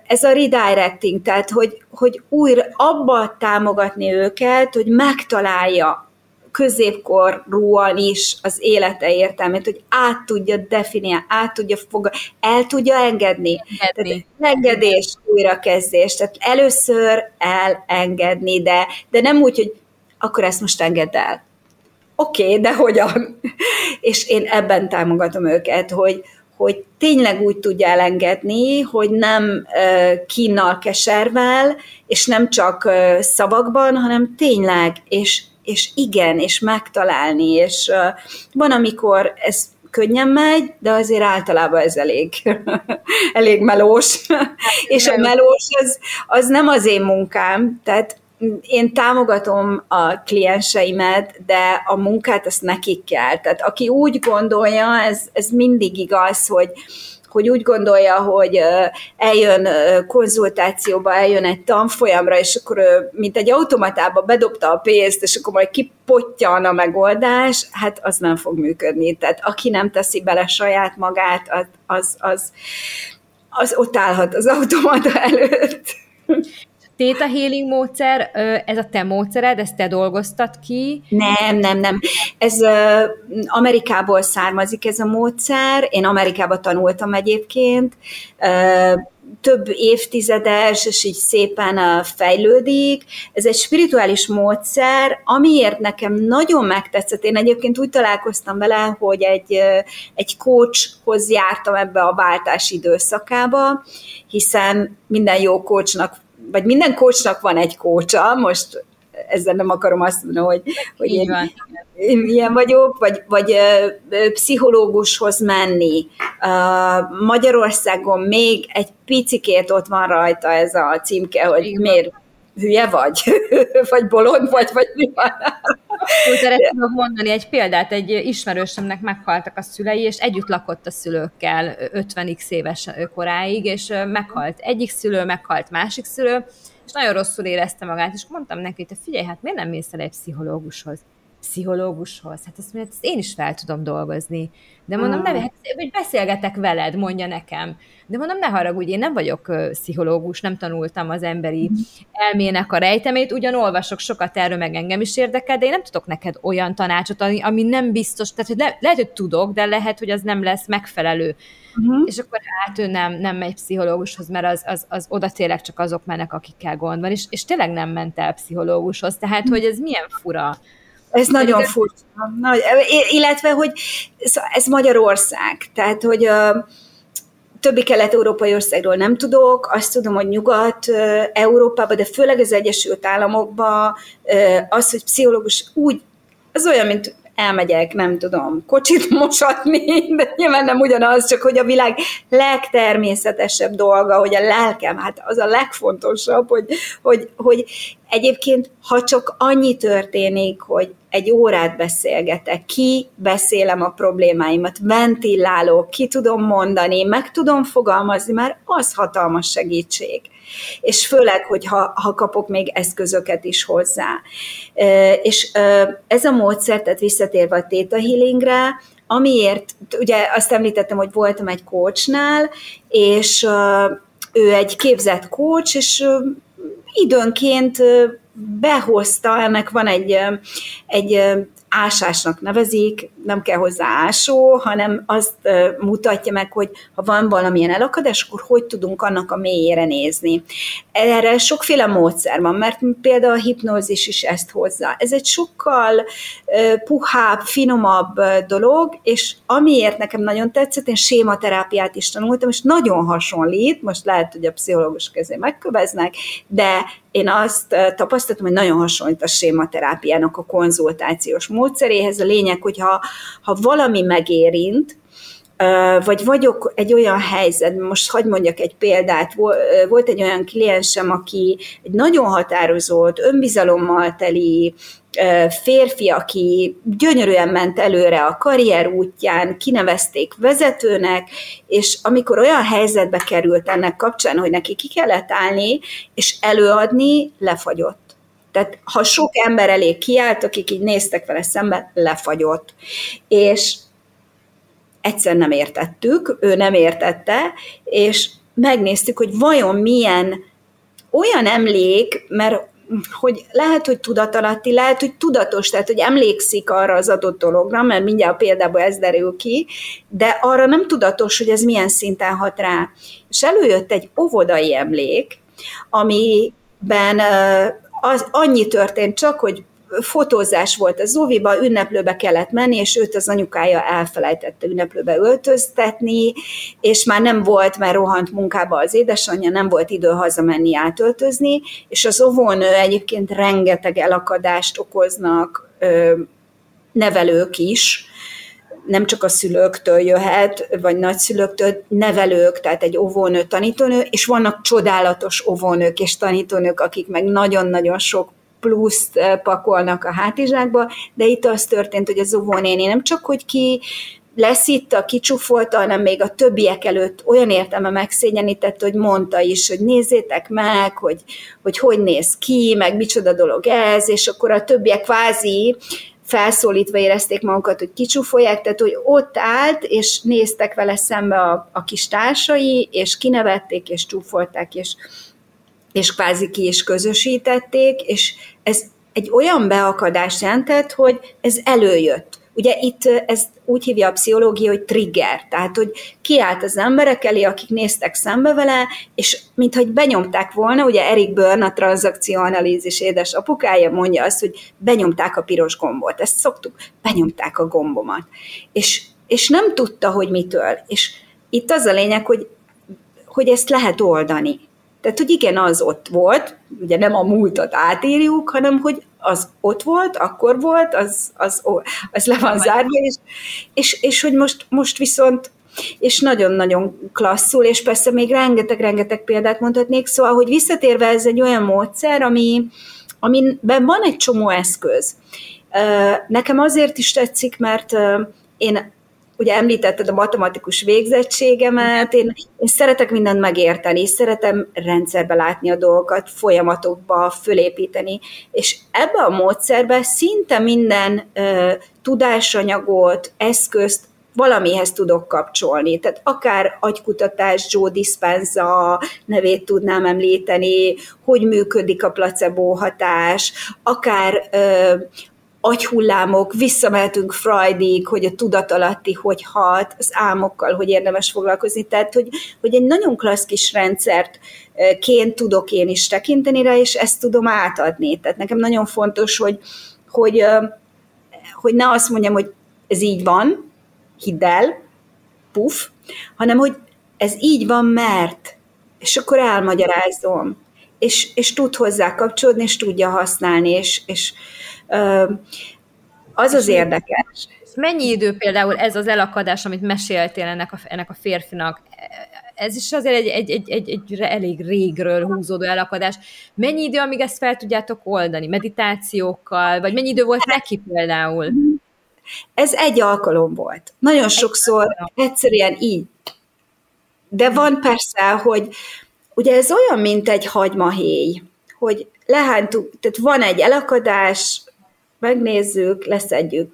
ez a redirecting, tehát hogy, hogy újra abba támogatni őket, hogy megtalálja középkorúan is az élete értelmét, hogy át tudja definiálni, át tudja fog, el tudja engedni. engedni. Tehát engedés, újrakezdés. Tehát először elengedni, de, de nem úgy, hogy akkor ezt most engedd el. Oké, okay, de hogyan? És én ebben támogatom őket, hogy, hogy tényleg úgy tudja elengedni, hogy nem kínnal, keservel, és nem csak szavakban, hanem tényleg, és és igen, és megtalálni, és van, amikor ez könnyen megy, de azért általában ez elég, elég melós. Hát, és a melós az, az nem az én munkám, tehát én támogatom a klienseimet, de a munkát azt nekik kell. Tehát aki úgy gondolja, ez, ez mindig igaz, hogy hogy úgy gondolja, hogy eljön konzultációba, eljön egy tanfolyamra, és akkor mint egy automatába bedobta a pénzt, és akkor majd kipottyan a megoldás, hát az nem fog működni. Tehát aki nem teszi bele saját magát, az, az, az, az ott állhat az automata előtt. Theta Healing módszer, ez a te módszered, ezt te dolgoztad ki? Nem, nem, nem. Ez Amerikából származik ez a módszer. Én Amerikába tanultam egyébként. Több évtizedes, és így szépen fejlődik. Ez egy spirituális módszer, amiért nekem nagyon megtetszett. Én egyébként úgy találkoztam vele, hogy egy, egy coachhoz jártam ebbe a váltás időszakába, hiszen minden jó coachnak vagy minden kócsnak van egy kócsa, most ezzel nem akarom azt mondani, hogy, hogy én, én ilyen vagyok, vagy, vagy pszichológushoz menni. Magyarországon még egy picikét ott van rajta ez a címke, hogy Igen. miért hülye vagy, vagy bolond vagy, vagy mi van. Tudok mondani egy példát, egy ismerősömnek meghaltak a szülei, és együtt lakott a szülőkkel 50x éves koráig, és meghalt egyik szülő, meghalt másik szülő, és nagyon rosszul érezte magát, és mondtam neki, hogy figyelj, hát miért nem mész el egy pszichológushoz? Pszichológushoz. Hát azt mondja, ezt én is fel tudom dolgozni. De mondom, nem, hát, hogy beszélgetek veled, mondja nekem. De mondom, ne haragudj, én nem vagyok pszichológus, nem tanultam az emberi mm. elmének a rejtemét, ugyan olvasok sokat erről, meg engem is érdekel, de én nem tudok neked olyan tanácsot adni, ami nem biztos, tehát hogy le, lehet, hogy tudok, de lehet, hogy az nem lesz megfelelő. Uh-huh. És akkor hát ő nem, nem megy pszichológushoz, mert az, az, az oda tényleg csak azok mennek, akikkel gond van, és, és tényleg nem ment el pszichológushoz, tehát hogy ez milyen fura. Ez nagyon furcsa. Nagy, illetve, hogy ez Magyarország, tehát, hogy a többi kelet-európai országról nem tudok, azt tudom, hogy Nyugat-Európában, de főleg az Egyesült Államokban az, hogy pszichológus úgy, az olyan, mint elmegyek, nem tudom, kocsit mosatni, de nyilván nem ugyanaz, csak hogy a világ legtermészetesebb dolga, hogy a lelkem, hát az a legfontosabb, hogy, hogy, hogy egyébként, ha csak annyi történik, hogy egy órát beszélgetek, ki beszélem a problémáimat, ventilálok, ki tudom mondani, meg tudom fogalmazni, már az hatalmas segítség és főleg, hogy ha, ha kapok még eszközöket is hozzá. És ez a módszer, tehát visszatérve a Theta Healingre, amiért, ugye azt említettem, hogy voltam egy coachnál, és ő egy képzett coach, és időnként behozta, ennek van egy, egy ásásnak nevezik, nem kell hozzá ásó, hanem azt mutatja meg, hogy ha van valamilyen elakadás, akkor hogy tudunk annak a mélyére nézni. Erre sokféle módszer van, mert például a hipnózis is ezt hozza. Ez egy sokkal puhább, finomabb dolog, és amiért nekem nagyon tetszett, én sématerápiát is tanultam, és nagyon hasonlít, most lehet, hogy a pszichológusok ezért megköveznek, de én azt tapasztaltam, hogy nagyon hasonlít a sématerápiának a konzultációs módszeréhez. A lényeg, hogyha ha valami megérint, vagy vagyok egy olyan helyzet, most hagyd mondjak egy példát, volt egy olyan kliensem, aki egy nagyon határozott, önbizalommal teli férfi, aki gyönyörűen ment előre a karrier útján, kinevezték vezetőnek, és amikor olyan helyzetbe került ennek kapcsán, hogy neki ki kellett állni, és előadni, lefagyott. Tehát ha sok ember elé kiállt, akik így néztek vele szembe, lefagyott. És egyszer nem értettük, ő nem értette, és megnéztük, hogy vajon milyen olyan emlék, mert hogy lehet, hogy tudatalatti, lehet, hogy tudatos, tehát, hogy emlékszik arra az adott dologra, mert mindjárt a példában ez derül ki, de arra nem tudatos, hogy ez milyen szinten hat rá. És előjött egy óvodai emlék, amiben az annyi történt csak, hogy fotózás volt a Zoviba, ünneplőbe kellett menni, és őt az anyukája elfelejtette ünneplőbe öltöztetni, és már nem volt, mert rohant munkába az édesanyja, nem volt idő hazamenni átöltözni, és az óvónő egyébként rengeteg elakadást okoznak nevelők is, nem csak a szülőktől jöhet, vagy nagyszülőktől, nevelők, tehát egy óvónő, tanítónő, és vannak csodálatos óvónők és tanítónők, akik meg nagyon-nagyon sok pluszt eh, pakolnak a hátizsákba, de itt az történt, hogy az óvónéni nem csak, hogy ki lesz itt a kicsúfolta, hanem még a többiek előtt olyan értelme megszégyenített, hogy mondta is, hogy nézzétek meg, hogy, hogy hogy néz ki, meg micsoda dolog ez, és akkor a többiek kvázi felszólítva érezték magukat, hogy kicsúfolják, tehát hogy ott állt, és néztek vele szembe a, a kis társai, és kinevették, és csúfolták, és és kvázi ki is közösítették, és ez egy olyan beakadást jelentett, hogy ez előjött. Ugye itt ez úgy hívja a pszichológia, hogy trigger, tehát hogy kiállt az emberek elé, akik néztek szembe vele, és mintha benyomták volna, ugye Erik Byrne, a tranzakcióanalízis édes apukája mondja azt, hogy benyomták a piros gombot, ezt szoktuk, benyomták a gombomat. És, és nem tudta, hogy mitől. És itt az a lényeg, hogy, hogy ezt lehet oldani. Tehát, hogy igen, az ott volt, ugye nem a múltat átírjuk, hanem hogy az ott volt, akkor volt, az, az, az le van zárva, és, és, és hogy most, most viszont és nagyon-nagyon klasszul, és persze még rengeteg-rengeteg példát mondhatnék, szóval, hogy visszatérve ez egy olyan módszer, ami, amiben van egy csomó eszköz. Nekem azért is tetszik, mert én ugye említetted a matematikus végzettségemet, én, én szeretek mindent megérteni, szeretem rendszerbe látni a dolgokat, folyamatokba fölépíteni, és ebbe a módszerbe szinte minden ö, tudásanyagot, eszközt valamihez tudok kapcsolni. Tehát akár agykutatás, Joe Dispenza nevét tudnám említeni, hogy működik a placebo hatás, akár ö, agyhullámok, visszamehetünk Freudig, hogy a tudatalatti hogy hat, az álmokkal, hogy érdemes foglalkozni. Tehát, hogy, hogy egy nagyon klassz kis rendszert ként tudok én is tekinteni rá, és ezt tudom átadni. Tehát nekem nagyon fontos, hogy, hogy, hogy ne azt mondjam, hogy ez így van, hidd el, puf, hanem hogy ez így van, mert, és akkor elmagyarázom, és, és tud hozzá kapcsolódni, és tudja használni, és, és az az érdekes. Mennyi idő például ez az elakadás, amit meséltél ennek a, ennek a férfinak, ez is azért egy, egy, egy, egy, egy elég régről húzódó elakadás. Mennyi idő, amíg ezt fel tudjátok oldani? Meditációkkal? Vagy mennyi idő volt neki például? Ez egy alkalom volt. Nagyon sokszor egyszerűen így. De van persze, hogy ugye ez olyan, mint egy hagymahéj, hogy lehántuk, tehát van egy elakadás, megnézzük, leszedjük.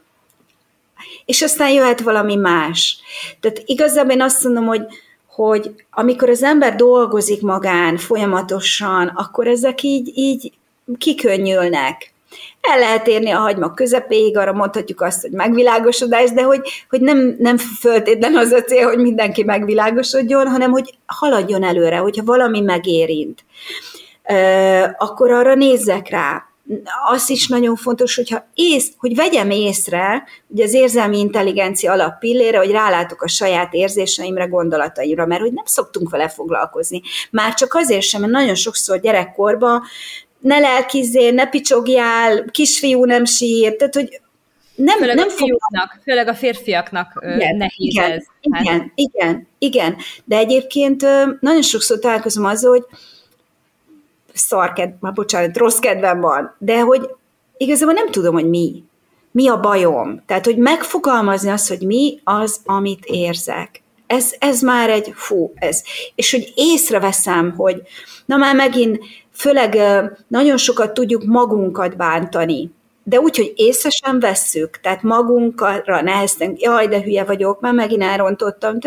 És aztán jöhet valami más. Tehát igazából én azt mondom, hogy, hogy amikor az ember dolgozik magán folyamatosan, akkor ezek így, így kikönnyülnek. El lehet érni a hagyma közepéig, arra mondhatjuk azt, hogy megvilágosodás, de hogy, hogy nem, nem föltétlen az a cél, hogy mindenki megvilágosodjon, hanem hogy haladjon előre, hogyha valami megérint, akkor arra nézzek rá az is nagyon fontos, hogyha ész, hogy vegyem észre, ugye az érzelmi intelligencia alappillére, hogy rálátok a saját érzéseimre, gondolataimra, mert hogy nem szoktunk vele foglalkozni. Már csak azért sem, mert nagyon sokszor gyerekkorban ne lelkizzél, ne picsogjál, kisfiú nem sír, tehát hogy nem, főleg nem a fiúknak, főleg a férfiaknak igen, nehéz igen, ez. Igen, hát. igen, igen, de egyébként nagyon sokszor találkozom azzal, hogy szarked, már bocsánat, rossz kedvem van, de hogy igazából nem tudom, hogy mi. Mi a bajom. Tehát, hogy megfogalmazni azt, hogy mi az, amit érzek. Ez, ez már egy, fú, ez. És hogy észreveszem, hogy na már megint, főleg nagyon sokat tudjuk magunkat bántani de úgy, hogy észre sem vesszük, tehát magunkra neheztünk, jaj, de hülye vagyok, már megint elrontottam,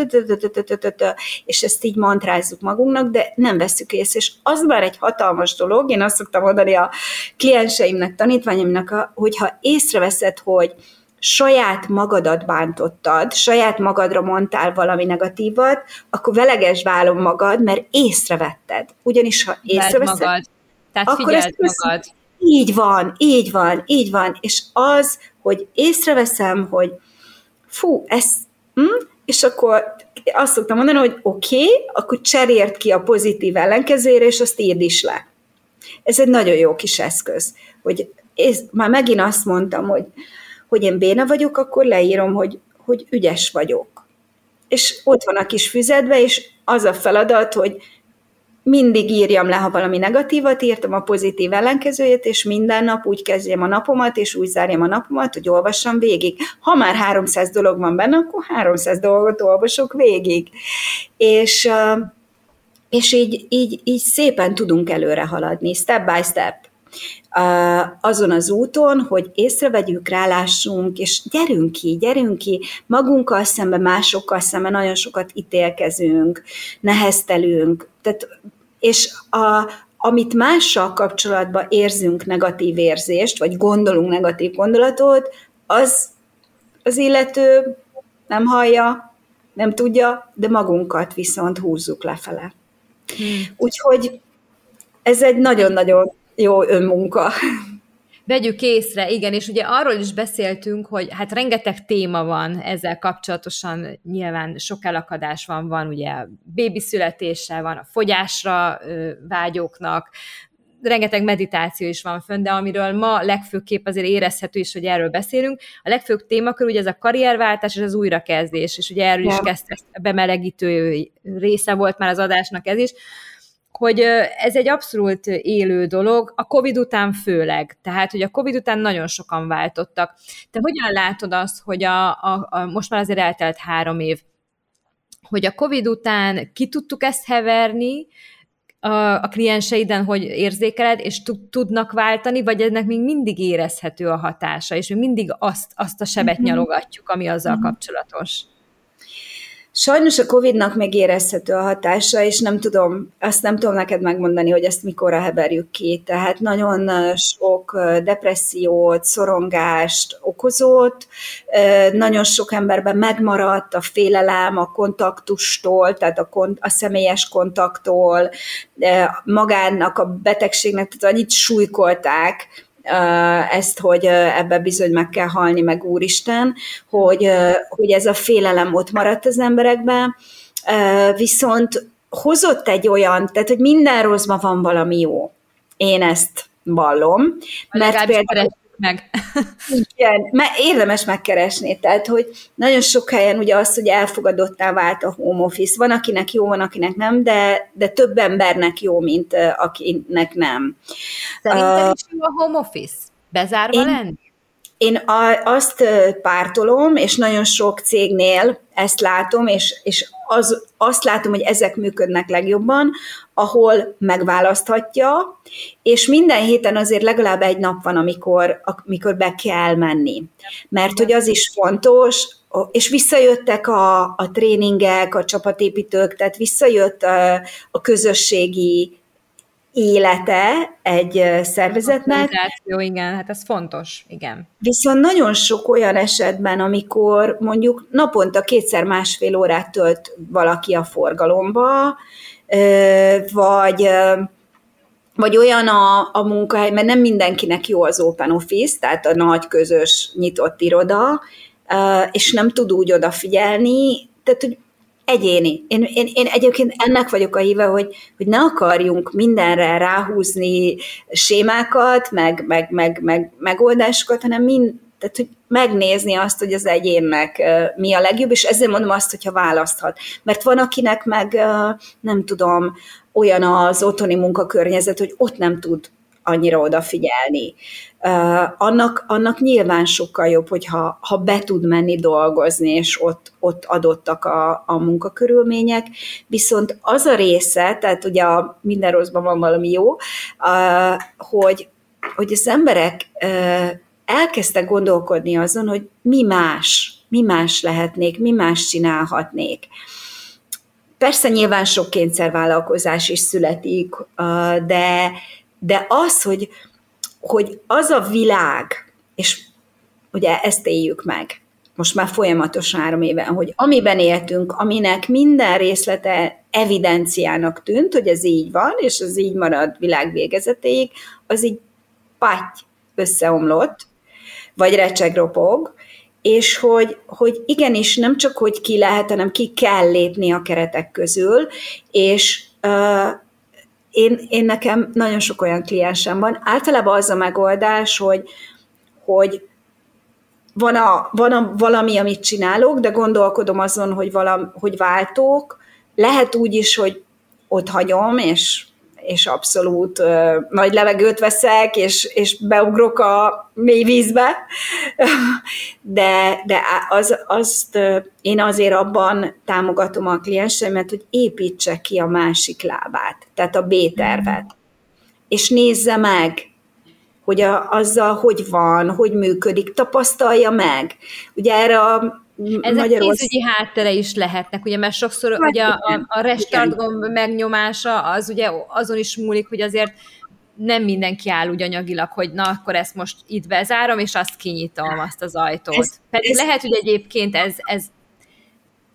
és ezt így mantrázzuk magunknak, de nem vesszük észre, és az már egy hatalmas dolog, én azt szoktam mondani a klienseimnek, tanítványaimnak, hogyha észreveszed, hogy saját magadat bántottad, saját magadra mondtál valami negatívat, akkor veleges válom magad, mert észrevetted. Ugyanis ha észreveszed, magad. Tehát akkor ezt magad. Így van, így van, így van. És az, hogy észreveszem, hogy fú, ez, hm? és akkor azt szoktam mondani, hogy oké, okay, akkor cserélt ki a pozitív ellenkezőre, és azt írd is le. Ez egy nagyon jó kis eszköz, hogy és már megint azt mondtam, hogy, hogy én béna vagyok, akkor leírom, hogy, hogy ügyes vagyok. És ott van a kis füzetbe, és az a feladat, hogy mindig írjam le, ha valami negatívat írtam, a pozitív ellenkezőjét, és minden nap úgy kezdjem a napomat, és úgy zárjam a napomat, hogy olvassam végig. Ha már 300 dolog van benne, akkor 300 dolgot olvasok végig. És, és így, így, így szépen tudunk előre haladni, step by step azon az úton, hogy észrevegyük, rálássunk, és gyerünk ki, gyerünk ki, magunkkal szemben, másokkal szemben nagyon sokat ítélkezünk, neheztelünk, tehát, és a, amit mással kapcsolatban érzünk negatív érzést, vagy gondolunk negatív gondolatot, az az illető nem hallja, nem tudja, de magunkat viszont húzzuk lefele. Hmm. Úgyhogy ez egy nagyon-nagyon jó önmunka. Vegyük észre, igen, és ugye arról is beszéltünk, hogy hát rengeteg téma van ezzel kapcsolatosan, nyilván sok elakadás van, van ugye bébi születése, van a fogyásra vágyóknak, rengeteg meditáció is van fönn, de amiről ma legfőképp azért érezhető is, hogy erről beszélünk. A legfőbb témakör ugye ez a karrierváltás és az újrakezdés, és ugye erről is kezdte bemelegítő része volt már az adásnak ez is, hogy ez egy abszolút élő dolog, a COVID után főleg. Tehát, hogy a COVID után nagyon sokan váltottak. Te hogyan látod azt, hogy a, a, a most már azért eltelt három év, hogy a COVID után ki tudtuk ezt heverni, a, a klienseiden, hogy érzékeled, és tudnak váltani, vagy ennek még mindig érezhető a hatása, és még mindig azt, azt a sebet mm-hmm. nyalogatjuk, ami azzal mm-hmm. kapcsolatos. Sajnos a Covid-nak megérezhető a hatása, és nem tudom, azt nem tudom neked megmondani, hogy ezt mikorra heverjük ki. Tehát nagyon sok depressziót, szorongást okozott, nagyon sok emberben megmaradt a félelem a kontaktustól, tehát a, kont- a személyes kontaktól, magának a betegségnek, tehát annyit súlykolták, ezt, hogy ebbe bizony meg kell halni, meg úristen, hogy, hogy ez a félelem ott maradt az emberekben, viszont hozott egy olyan, tehát hogy minden rosszban van valami jó. Én ezt vallom. Mert például, meg. Igen, mert érdemes megkeresni. Tehát, hogy nagyon sok helyen ugye az, hogy elfogadottá vált a home office. Van, akinek jó, van, akinek nem, de, de több embernek jó, mint akinek nem. Szerintem uh, is jó a home office? Bezárva én, lenni? Én azt pártolom, és nagyon sok cégnél ezt látom, és, és az, azt látom, hogy ezek működnek legjobban, ahol megválaszthatja, és minden héten azért legalább egy nap van, amikor, amikor be kell menni. Mert hogy az is fontos, és visszajöttek a, a tréningek, a csapatépítők, tehát visszajött a, a közösségi élete egy szervezetnek. Jó, igen, hát ez fontos, igen. Viszont nagyon sok olyan esetben, amikor mondjuk naponta kétszer másfél órát tölt valaki a forgalomba, vagy vagy olyan a, a munkahely, mert nem mindenkinek jó az open office, tehát a nagy közös nyitott iroda, és nem tud úgy odafigyelni, tehát hogy egyéni. Én, én, én egyébként ennek vagyok a híve, hogy, hogy ne akarjunk mindenre ráhúzni sémákat, meg, meg, meg, meg megoldásokat, hanem mind, tehát, hogy megnézni azt, hogy az egyénnek mi a legjobb, és ezért mondom azt, hogyha választhat. Mert van, akinek meg, nem tudom, olyan az otthoni munkakörnyezet, hogy ott nem tud annyira odafigyelni. Annak, annak nyilván sokkal jobb, hogyha ha be tud menni dolgozni, és ott, ott adottak a, a munkakörülmények, viszont az a része, tehát ugye a minden rosszban van valami jó, hogy, hogy az emberek elkezdtek gondolkodni azon, hogy mi más, mi más lehetnék, mi más csinálhatnék. Persze nyilván sok kényszervállalkozás is születik, de, de az, hogy, hogy az a világ, és ugye ezt éljük meg, most már folyamatosan három éven, hogy amiben éltünk, aminek minden részlete evidenciának tűnt, hogy ez így van, és ez így marad világ végezetéig, az így patty összeomlott, vagy recsegropog, és hogy, hogy igenis nem csak, hogy ki lehet, hanem ki kell lépni a keretek közül, és én, én nekem nagyon sok olyan kliensem van. Általában az a megoldás, hogy, hogy van, a, van a valami, amit csinálok, de gondolkodom azon, hogy, valam, hogy váltók. Lehet úgy is, hogy ott hagyom, és és abszolút uh, nagy levegőt veszek, és, és beugrok a mély vízbe, de, de az, azt uh, én azért abban támogatom a klienseimet, hogy építse ki a másik lábát, tehát a B-tervet, és nézze meg, hogy a, azzal hogy van, hogy működik, tapasztalja meg. Ugye erre a ezek Magyarország... pénzügyi háttere is lehetnek, ugye, mert sokszor hát, ugye a, a restart gomb megnyomása az ugye azon is múlik, hogy azért nem mindenki áll úgy anyagilag, hogy na, akkor ezt most itt bezárom, és azt kinyitom, azt az ajtót. Ez, Pedig ez... lehet, hogy egyébként ez, ez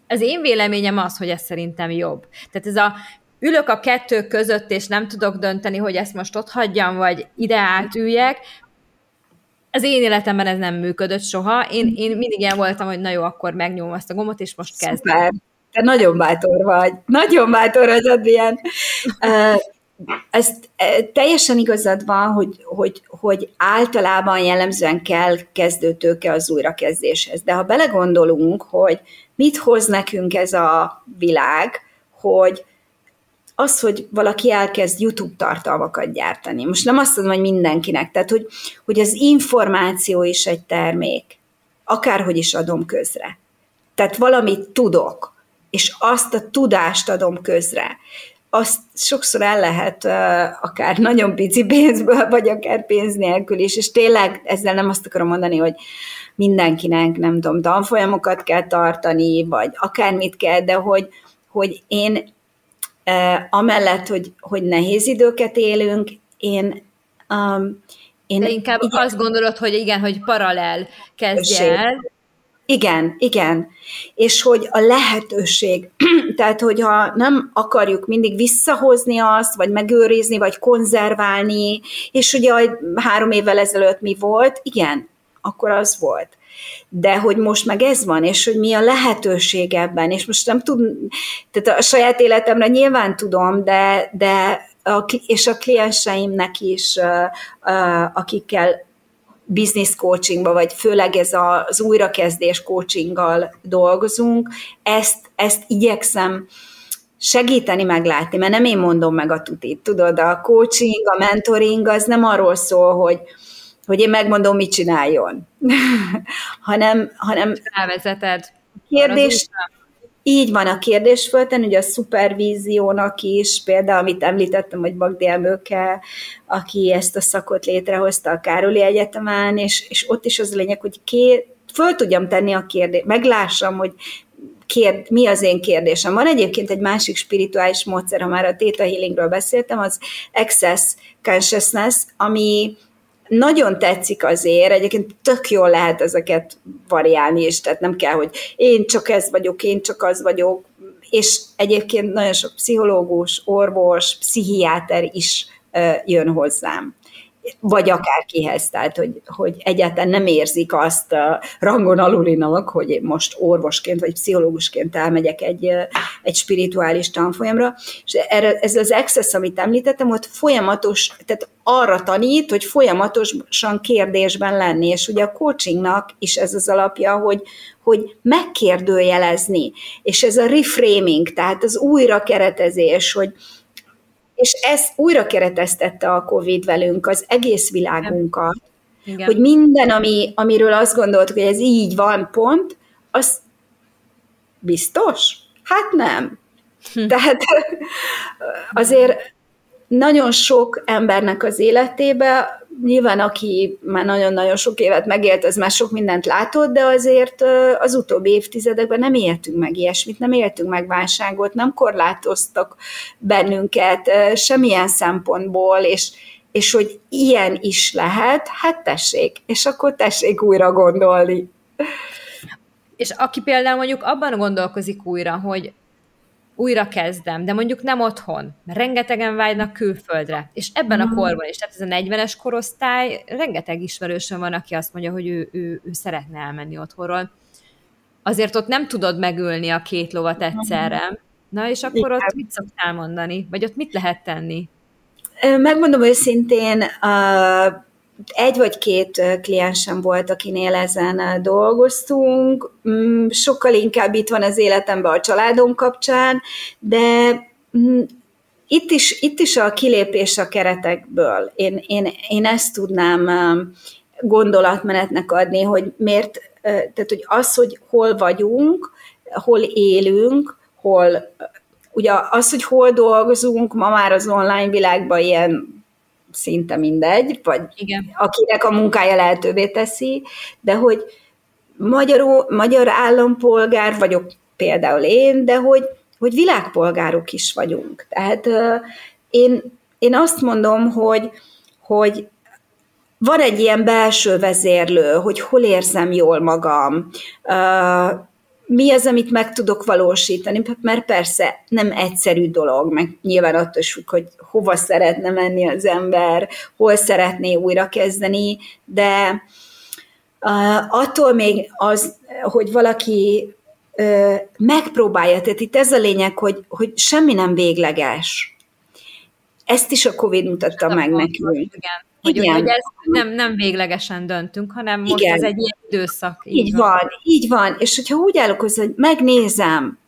az én véleményem az, hogy ez szerintem jobb. Tehát ez a ülök a kettő között, és nem tudok dönteni, hogy ezt most ott hagyjam, vagy ide átüljek, az én életemben ez nem működött soha. Én, én mindig ilyen voltam, hogy na jó, akkor megnyomom azt a gombot, és most kezdem. Szuper. Te nagyon bátor vagy. Nagyon bátor vagy, Adrián. Ez teljesen igazad van, hogy, hogy, hogy általában jellemzően kell kezdőtőke az újrakezdéshez. De ha belegondolunk, hogy mit hoz nekünk ez a világ, hogy az, hogy valaki elkezd YouTube tartalmakat gyártani. Most nem azt mondom, hogy mindenkinek, tehát hogy, hogy az információ is egy termék, akárhogy is adom közre. Tehát valamit tudok, és azt a tudást adom közre. Azt sokszor el lehet akár nagyon pici pénzből, vagy akár pénz nélkül is, és tényleg ezzel nem azt akarom mondani, hogy mindenkinek, nem tudom, tanfolyamokat kell tartani, vagy akármit kell, de hogy, hogy én amellett, hogy, hogy nehéz időket élünk, én um, én De inkább igen, azt gondolod, hogy igen, hogy paralel kezdje el. Igen, igen. És hogy a lehetőség, tehát hogyha nem akarjuk mindig visszahozni azt, vagy megőrizni, vagy konzerválni, és ugye három évvel ezelőtt mi volt, igen, akkor az volt de hogy most meg ez van, és hogy mi a lehetőség ebben, és most nem tud, tehát a saját életemre nyilván tudom, de, de a, és a klienseimnek is, akikkel business coachingba, vagy főleg ez az újrakezdés coachinggal dolgozunk, ezt, ezt igyekszem segíteni meglátni, mert nem én mondom meg a tutit, tudod, a coaching, a mentoring az nem arról szól, hogy, hogy én megmondom, mit csináljon, hanem, hanem Rávezeted. Kérdés, így van a kérdés fölten, ugye a szupervíziónak is, például amit említettem, hogy Bagdi Emőke, aki ezt a szakot létrehozta a Károli Egyetemen, és, és ott is az a lényeg, hogy ké, föl tudjam tenni a kérdést, meglássam, hogy kérd, mi az én kérdésem. Van egyébként egy másik spirituális módszer, ha már a Theta Healingről beszéltem, az Access Consciousness, ami nagyon tetszik azért, egyébként tök jól lehet ezeket variálni, és tehát nem kell, hogy én csak ez vagyok, én csak az vagyok, és egyébként nagyon sok pszichológus, orvos, pszichiáter is jön hozzám vagy akárkihez, tehát hogy, hogy egyáltalán nem érzik azt rangon alulinak, hogy most orvosként vagy pszichológusként elmegyek egy, egy spirituális tanfolyamra, és erre, ez az access, amit említettem, hogy folyamatos, tehát arra tanít, hogy folyamatosan kérdésben lenni, és ugye a coachingnak is ez az alapja, hogy, hogy megkérdőjelezni, és ez a reframing, tehát az újrakeretezés, hogy, és ez újra kereteztette a COVID velünk, az egész világunkat, Igen. hogy minden, ami, amiről azt gondoltuk, hogy ez így van, pont, az biztos? Hát nem. Hm. Tehát azért nagyon sok embernek az életébe nyilván aki már nagyon-nagyon sok évet megélt, az már sok mindent látott, de azért az utóbbi évtizedekben nem éltünk meg ilyesmit, nem éltünk meg válságot, nem korlátoztak bennünket semmilyen szempontból, és, és hogy ilyen is lehet, hát tessék, és akkor tessék újra gondolni. És aki például mondjuk abban gondolkozik újra, hogy újra kezdem, de mondjuk nem otthon, mert rengetegen vágynak külföldre, és ebben a korban is, tehát ez a 40-es korosztály, rengeteg ismerősöm van, aki azt mondja, hogy ő, ő, ő szeretne elmenni otthonról. Azért ott nem tudod megülni a két lovat egyszerre. Na, és akkor ott mit szoktál mondani? Vagy ott mit lehet tenni? Megmondom őszintén, egy vagy két kliensem volt, akinél ezen dolgoztunk, mm, sokkal inkább itt van az életemben a családom kapcsán, de mm, itt is, itt is a kilépés a keretekből. Én, én, én ezt tudnám gondolatmenetnek adni, hogy miért, tehát hogy az, hogy hol vagyunk, hol élünk, hol, ugye az, hogy hol dolgozunk, ma már az online világban ilyen szinte mindegy, vagy Igen. akinek a munkája lehetővé teszi, de hogy magyar, magyar állampolgár vagyok például én, de hogy, hogy világpolgárok is vagyunk. Tehát én, én azt mondom, hogy, hogy van egy ilyen belső vezérlő, hogy hol érzem jól magam, mi az, amit meg tudok valósítani, mert persze nem egyszerű dolog, meg nyilván attól függ, hogy hova szeretne menni az ember, hol szeretné újra kezdeni, de attól még az, hogy valaki megpróbálja, tehát itt ez a lényeg, hogy, hogy semmi nem végleges. Ezt is a Covid mutatta meg nekünk. Igen. Hogy, Igen. hogy ez nem, nem véglegesen döntünk, hanem most Igen. ez egy ilyen időszak. Így, így van. van, így van. És hogyha úgy állok hozzá, hogy megnézem,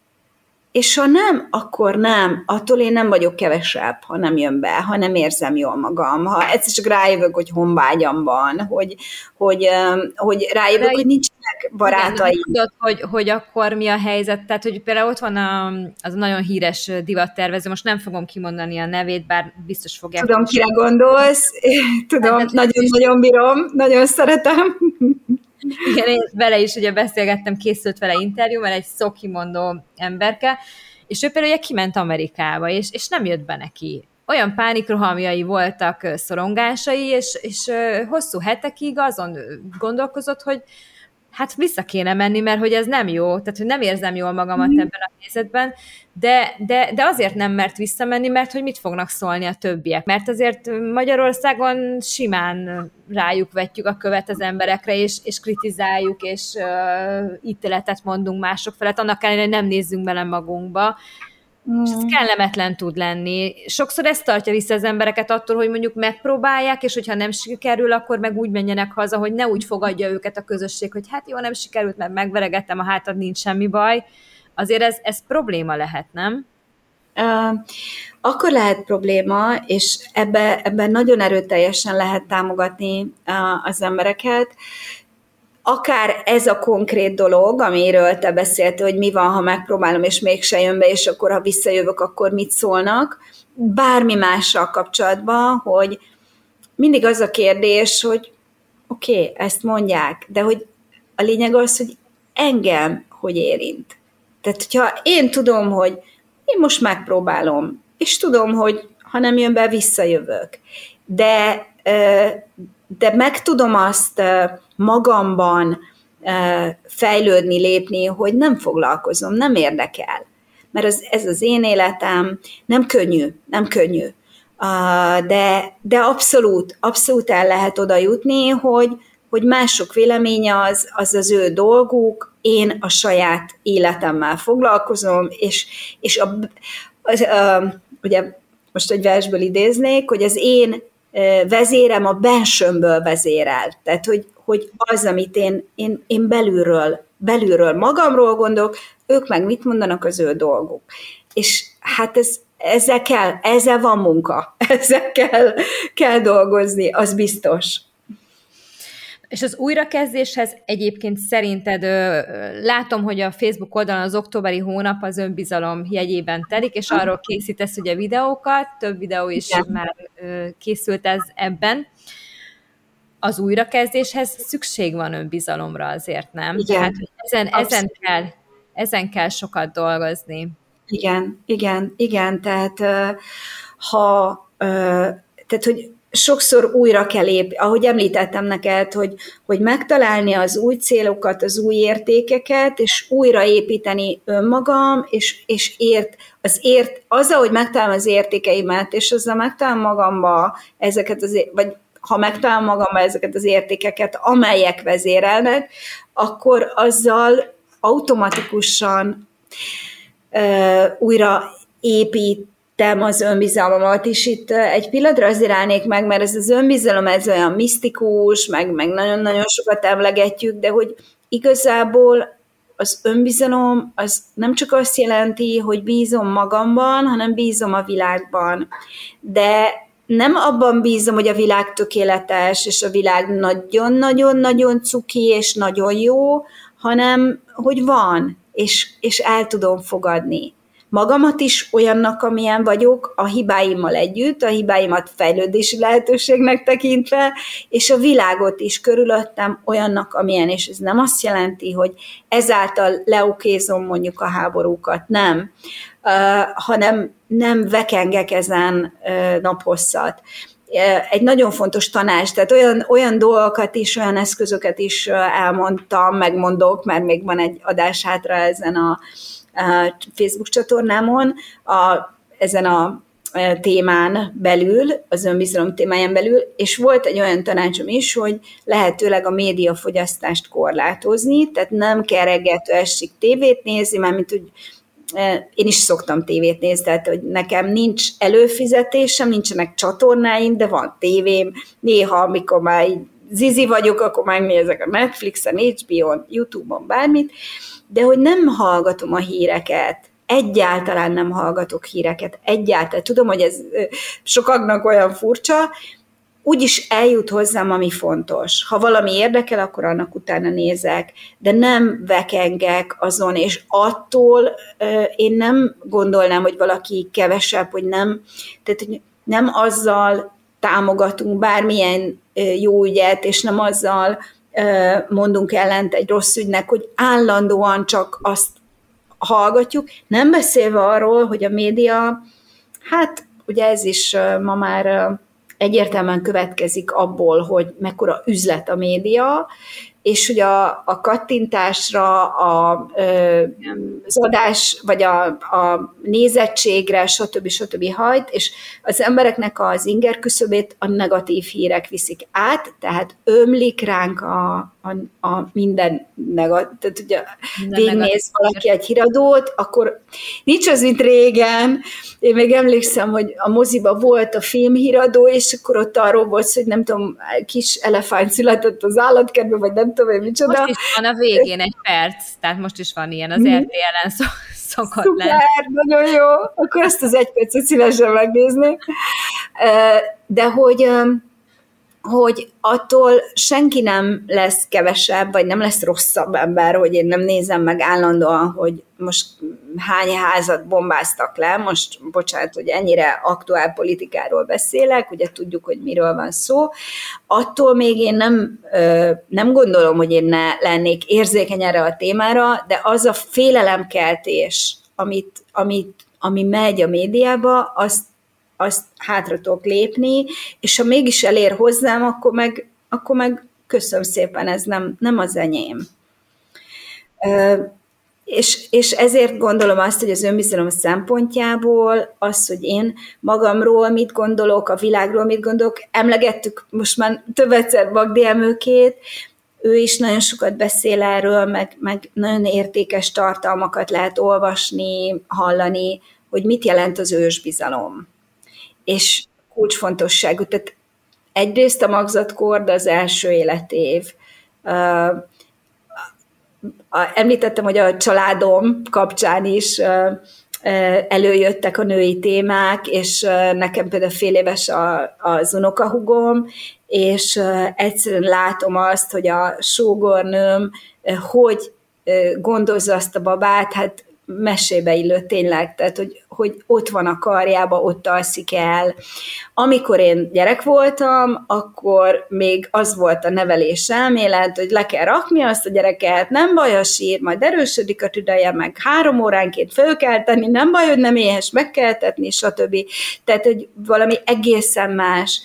és ha nem, akkor nem. Attól én nem vagyok kevesebb, ha nem jön be, ha nem érzem jól magam, ha egyszer csak rájövök, hogy honvágyam van, hogy, hogy, hogy rájövök, hogy nincsenek barátaim. Tudod, hogy, hogy akkor mi a helyzet? Tehát, hogy például ott van a, az a nagyon híres divattervező, most nem fogom kimondani a nevét, bár biztos fogják. Tudom, kire gondolsz, tudom, nagyon-nagyon bírom, nagyon szeretem. Igen, én vele is ugye beszélgettem, készült vele interjú, mert egy szokimondó emberke, és ő például ugye kiment Amerikába, és, és nem jött be neki. Olyan pánikrohamjai voltak, szorongásai, és, és hosszú hetekig azon gondolkozott, hogy hát vissza kéne menni, mert hogy ez nem jó, tehát hogy nem érzem jól magamat mm. ebben a helyzetben, de, de, de azért nem mert visszamenni, mert hogy mit fognak szólni a többiek. Mert azért Magyarországon simán rájuk vetjük a követ az emberekre, és, és kritizáljuk, és uh, ítéletet mondunk mások felett, annak ellenére, nem nézzünk bele magunkba, Mm. És ez mm. kellemetlen tud lenni. Sokszor ez tartja vissza az embereket attól, hogy mondjuk megpróbálják, és hogyha nem sikerül, akkor meg úgy menjenek haza, hogy ne úgy fogadja őket a közösség, hogy hát jó, nem sikerült, mert megveregettem a hátad, nincs semmi baj. Azért ez, ez probléma lehet, nem? Uh, akkor lehet probléma, és ebben ebbe nagyon erőteljesen lehet támogatni uh, az embereket, akár ez a konkrét dolog, amiről te beszéltél, hogy mi van, ha megpróbálom, és mégse jön be, és akkor, ha visszajövök, akkor mit szólnak, bármi mással kapcsolatban, hogy mindig az a kérdés, hogy oké, okay, ezt mondják, de hogy a lényeg az, hogy engem hogy érint. Tehát, hogyha én tudom, hogy én most megpróbálom, és tudom, hogy ha nem jön be, visszajövök. De, de meg tudom azt magamban fejlődni, lépni, hogy nem foglalkozom, nem érdekel. Mert ez, ez az én életem, nem könnyű, nem könnyű. De, de abszolút, abszolút el lehet oda jutni, hogy, hogy mások véleménye az, az az ő dolguk, én a saját életemmel foglalkozom, és, és a, az, a, ugye most egy versből idéznék, hogy az én vezérem a bensőmből vezérel. Tehát, hogy, hogy az, amit én, én, én belülről, belülről magamról gondolok, ők meg mit mondanak, az ő dolguk. És hát ez, ezzel kell, ezzel van munka, ezzel kell, kell dolgozni, az biztos. És az újrakezdéshez egyébként szerinted, látom, hogy a Facebook oldalon az októberi hónap az önbizalom jegyében telik, és arról készítesz ugye videókat, több videó is Igen. már készült ez ebben. Az újrakezdéshez szükség van önbizalomra azért, nem? Igen. Tehát ezen, ezen, kell, ezen kell sokat dolgozni. Igen, igen, igen, tehát ha tehát, hogy sokszor újra kell lép, ahogy említettem neked, hogy, hogy megtalálni az új célokat, az új értékeket, és újraépíteni önmagam, és, és ért, az ért, azzal, hogy megtalálom az értékeimet, és azzal megtalálom magamba ezeket az, vagy ha megtalálom magamba ezeket az értékeket, amelyek vezérelnek, akkor azzal automatikusan uh, újra épít tettem az önbizalmamat is itt egy pillanatra azért állnék meg, mert ez az önbizalom ez olyan misztikus, meg, meg nagyon-nagyon sokat emlegetjük, de hogy igazából az önbizalom az nem csak azt jelenti, hogy bízom magamban, hanem bízom a világban. De nem abban bízom, hogy a világ tökéletes, és a világ nagyon-nagyon-nagyon cuki, és nagyon jó, hanem hogy van, és, és el tudom fogadni magamat is olyannak, amilyen vagyok, a hibáimmal együtt, a hibáimat fejlődési lehetőségnek tekintve, és a világot is körülöttem olyannak, amilyen, és ez nem azt jelenti, hogy ezáltal leukézom mondjuk a háborúkat, nem, uh, hanem nem vekengek ezen uh, naphosszat. Egy nagyon fontos tanács, tehát olyan, olyan dolgokat is, olyan eszközöket is elmondtam, megmondok, mert még van egy adás hátra ezen a, Facebook csatornámon a, ezen a témán belül, az önbizalom témáján belül, és volt egy olyan tanácsom is, hogy lehetőleg a médiafogyasztást korlátozni, tehát nem kell reggeltől esik tévét nézni, mint hogy én is szoktam tévét nézni, tehát hogy nekem nincs előfizetésem, nincsenek csatornáim, de van tévém, néha, amikor már így zizi vagyok, akkor megnézek a Netflixen, HBO-n, YouTube-on, bármit, de hogy nem hallgatom a híreket, egyáltalán nem hallgatok híreket, egyáltalán. Tudom, hogy ez sokaknak olyan furcsa, úgyis eljut hozzám, ami fontos. Ha valami érdekel, akkor annak utána nézek, de nem vekengek azon, és attól én nem gondolnám, hogy valaki kevesebb, hogy nem, tehát hogy nem azzal támogatunk bármilyen jó ügyet, és nem azzal mondunk ellent egy rossz ügynek, hogy állandóan csak azt hallgatjuk, nem beszélve arról, hogy a média, hát ugye ez is ma már egyértelműen következik abból, hogy mekkora üzlet a média, és hogy a, a kattintásra, a, az adás, vagy a, a nézettségre, stb. stb. hajt, és az embereknek az inger küszöbét a negatív hírek viszik át, tehát ömlik ránk a, a, a minden negatív, tehát ugye végnéz valaki egy híradót, akkor nincs az, mint régen, én még emlékszem, hogy a moziba volt a filmhíradó, és akkor ott arról volt, hogy nem tudom, kis elefánt született az állatkertben, vagy nem tudom én micsoda. Most is van a végén egy perc, tehát most is van ilyen, az mm. RTL-en szokott Szuper, lenni. nagyon jó, akkor ezt az egy percet szívesen megnézni. De hogy hogy attól senki nem lesz kevesebb, vagy nem lesz rosszabb ember, hogy én nem nézem meg állandóan, hogy most hány házat bombáztak le, most bocsánat, hogy ennyire aktuál politikáról beszélek, ugye tudjuk, hogy miről van szó, attól még én nem, nem gondolom, hogy én ne lennék érzékeny erre a témára, de az a félelemkeltés, amit, amit, ami megy a médiába, azt azt hátra tudok lépni, és ha mégis elér hozzám, akkor meg, akkor meg köszönöm szépen, ez nem, nem az enyém. És, és ezért gondolom azt, hogy az önbizalom szempontjából az, hogy én magamról mit gondolok, a világról mit gondolok, emlegettük most már több egyszer Magdi Emőkét, ő is nagyon sokat beszél erről, meg, meg nagyon értékes tartalmakat lehet olvasni, hallani, hogy mit jelent az ősbizalom és kulcsfontosságú. Tehát egyrészt a magzatkor, az első életév. Említettem, hogy a családom kapcsán is előjöttek a női témák, és nekem például fél éves a, az unokahugom, és egyszerűen látom azt, hogy a sógornőm hogy gondozza azt a babát, hát mesébe illő tényleg, tehát hogy, hogy ott van a karjába, ott alszik el. Amikor én gyerek voltam, akkor még az volt a nevelés elmélet, hogy le kell rakni azt a gyereket, nem baj, a sír, majd erősödik a tüdeje, meg három óránként föl kell tenni, nem baj, hogy nem éhes, meg kell tetni, stb. Tehát, hogy valami egészen más.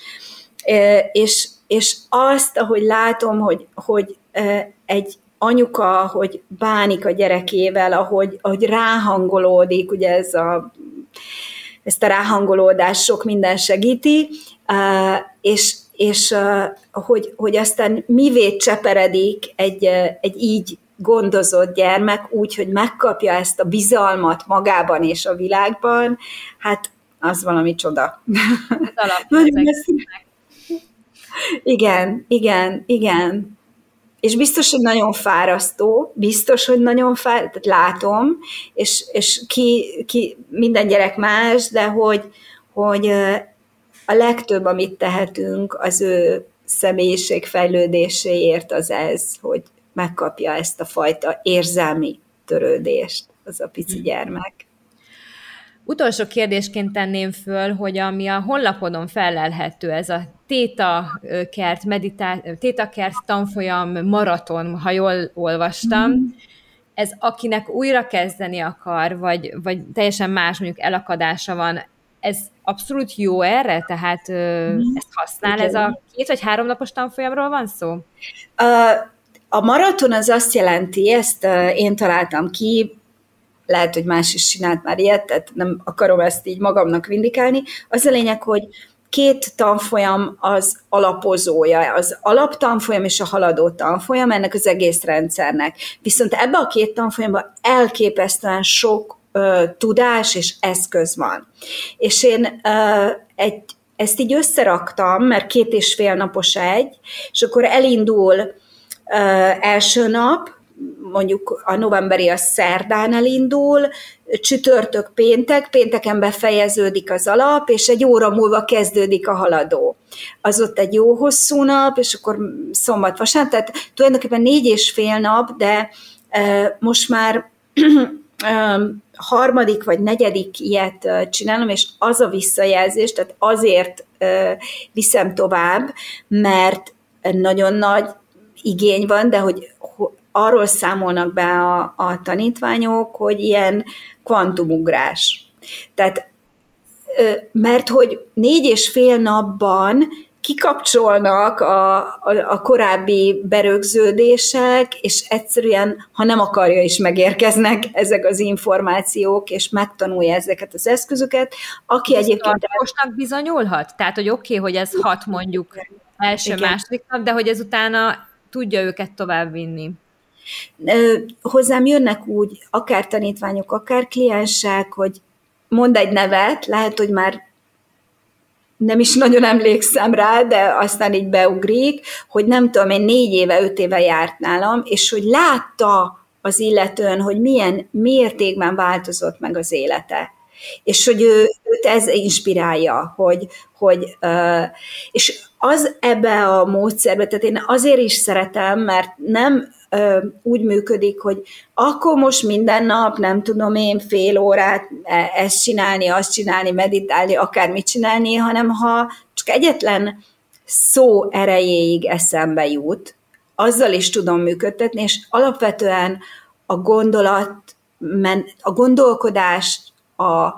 És, és azt, ahogy látom, hogy, hogy egy anyuka, hogy bánik a gyerekével, ahogy, ahogy ráhangolódik, ugye ez a, ezt a ráhangolódást sok minden segíti, és, és hogy, hogy aztán mivé cseperedik egy, egy így gondozott gyermek úgy, hogy megkapja ezt a bizalmat magában és a világban, hát az valami csoda. Nagyon igen, igen, igen és biztos, hogy nagyon fárasztó, biztos, hogy nagyon fárasztó, tehát látom, és, és ki, ki, minden gyerek más, de hogy, hogy a legtöbb, amit tehetünk, az ő személyiség fejlődéséért az ez, hogy megkapja ezt a fajta érzelmi törődést az a pici hmm. gyermek. Utolsó kérdésként tenném föl, hogy ami a honlapodon felelhető, ez a Téta kert, meditá- Téta kert tanfolyam maraton, ha jól olvastam, mm. ez akinek újra kezdeni akar, vagy, vagy teljesen más mondjuk elakadása van, ez abszolút jó erre? Tehát mm. ezt használ? Igen. Ez a két vagy három napos tanfolyamról van szó? A, a maraton az azt jelenti, ezt én találtam ki, lehet, hogy más is csinált már ilyet, tehát nem akarom ezt így magamnak vindikálni. Az a lényeg, hogy két tanfolyam az alapozója, az alaptanfolyam és a haladó tanfolyam ennek az egész rendszernek. Viszont ebbe a két tanfolyamban elképesztően sok ö, tudás és eszköz van. És én ö, egy, ezt így összeraktam, mert két és fél napos egy, és akkor elindul ö, első nap, mondjuk a novemberi a szerdán elindul, csütörtök péntek, pénteken befejeződik az alap, és egy óra múlva kezdődik a haladó. Az ott egy jó hosszú nap, és akkor szombat, vasárnap, tehát tulajdonképpen négy és fél nap, de e, most már harmadik vagy negyedik ilyet csinálom, és az a visszajelzés, tehát azért viszem tovább, mert nagyon nagy igény van, de hogy arról számolnak be a, a tanítványok, hogy ilyen kvantumugrás. Tehát, mert hogy négy és fél napban kikapcsolnak a, a, a korábbi berögződések, és egyszerűen, ha nem akarja is megérkeznek ezek az információk, és megtanulja ezeket az eszközöket, aki ez egyébként... Tartósnak bizonyulhat? Tehát, hogy oké, okay, hogy ez hat mondjuk első, Igen. második nap, de hogy ez utána tudja őket továbbvinni. Hozzám jönnek úgy, akár tanítványok, akár kliensek, hogy mond egy nevet, lehet, hogy már nem is nagyon emlékszem rá, de aztán így beugrik, hogy nem tudom, én négy éve, öt éve járt nálam, és hogy látta az illetőn, hogy milyen mértékben változott meg az élete. És hogy ő, őt ez inspirálja, hogy, hogy és az ebbe a módszerbe, tehát én azért is szeretem, mert nem úgy működik, hogy akkor most minden nap, nem tudom én, fél órát e, ezt csinálni, azt csinálni, meditálni, akármit csinálni, hanem ha csak egyetlen szó erejéig eszembe jut, azzal is tudom működtetni, és alapvetően a gondolat, a gondolkodást, a,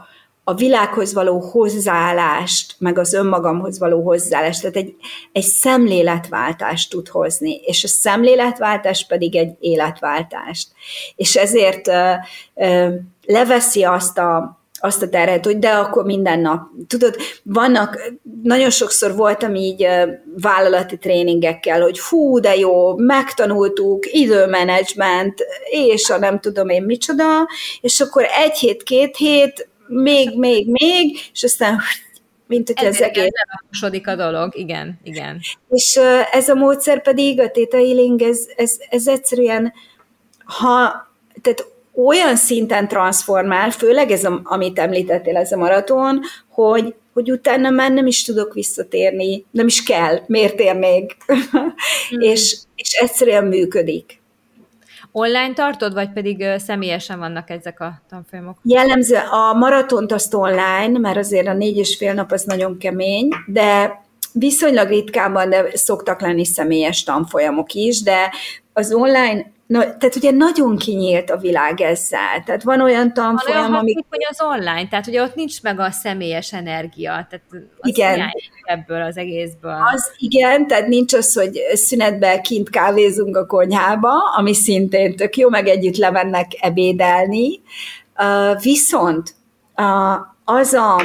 a világhoz való hozzáállást, meg az önmagamhoz való hozzáállást, tehát egy, egy szemléletváltást tud hozni, és a szemléletváltás pedig egy életváltást. És ezért uh, uh, leveszi azt a, azt a terhet, hogy de akkor minden nap. Tudod, vannak, nagyon sokszor voltam így vállalati tréningekkel, hogy fú, de jó, megtanultuk, időmenedzsment, és a nem tudom én micsoda, és akkor egy hét, két hét még, még, még, és aztán mint hogy ez egész... Levakosodik a dolog, igen, igen. És ez a módszer pedig, a Theta Healing, ez, ez, ez egyszerűen, ha, tehát olyan szinten transformál, főleg ez, a, amit említettél, ez a maraton, hogy, hogy utána már nem is tudok visszatérni, nem is kell, miért térnék, mm. és, és egyszerűen működik. Online tartod, vagy pedig személyesen vannak ezek a tanfolyamok? Jellemző a maratont azt online, mert azért a négy és fél nap az nagyon kemény, de viszonylag ritkában de szoktak lenni személyes tanfolyamok is, de az online Na, tehát ugye nagyon kinyílt a világ ezzel. Tehát van olyan tanfolyam, van olyan ami... hogy az online, tehát ugye ott nincs meg a személyes energia, tehát az igen. ebből az egészből. Az igen, tehát nincs az, hogy szünetben kint kávézunk a konyhába, ami szintén tök jó, meg együtt lemennek ebédelni. Uh, viszont uh, az, a,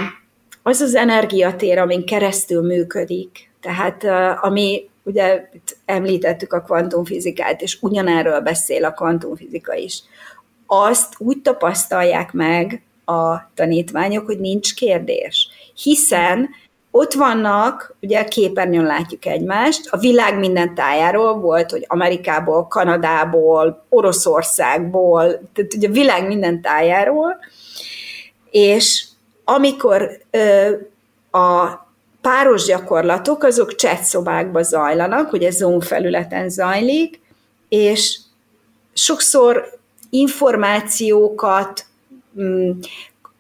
az az energiatér, amin keresztül működik, tehát uh, ami ugye itt említettük a kvantumfizikát, és ugyanerről beszél a kvantumfizika is. Azt úgy tapasztalják meg a tanítványok, hogy nincs kérdés. Hiszen ott vannak, ugye képernyőn látjuk egymást, a világ minden tájáról volt, hogy Amerikából, Kanadából, Oroszországból, tehát ugye a világ minden tájáról, és amikor ö, a páros gyakorlatok, azok chat szobákba zajlanak, ugye Zoom felületen zajlik, és sokszor információkat, mm,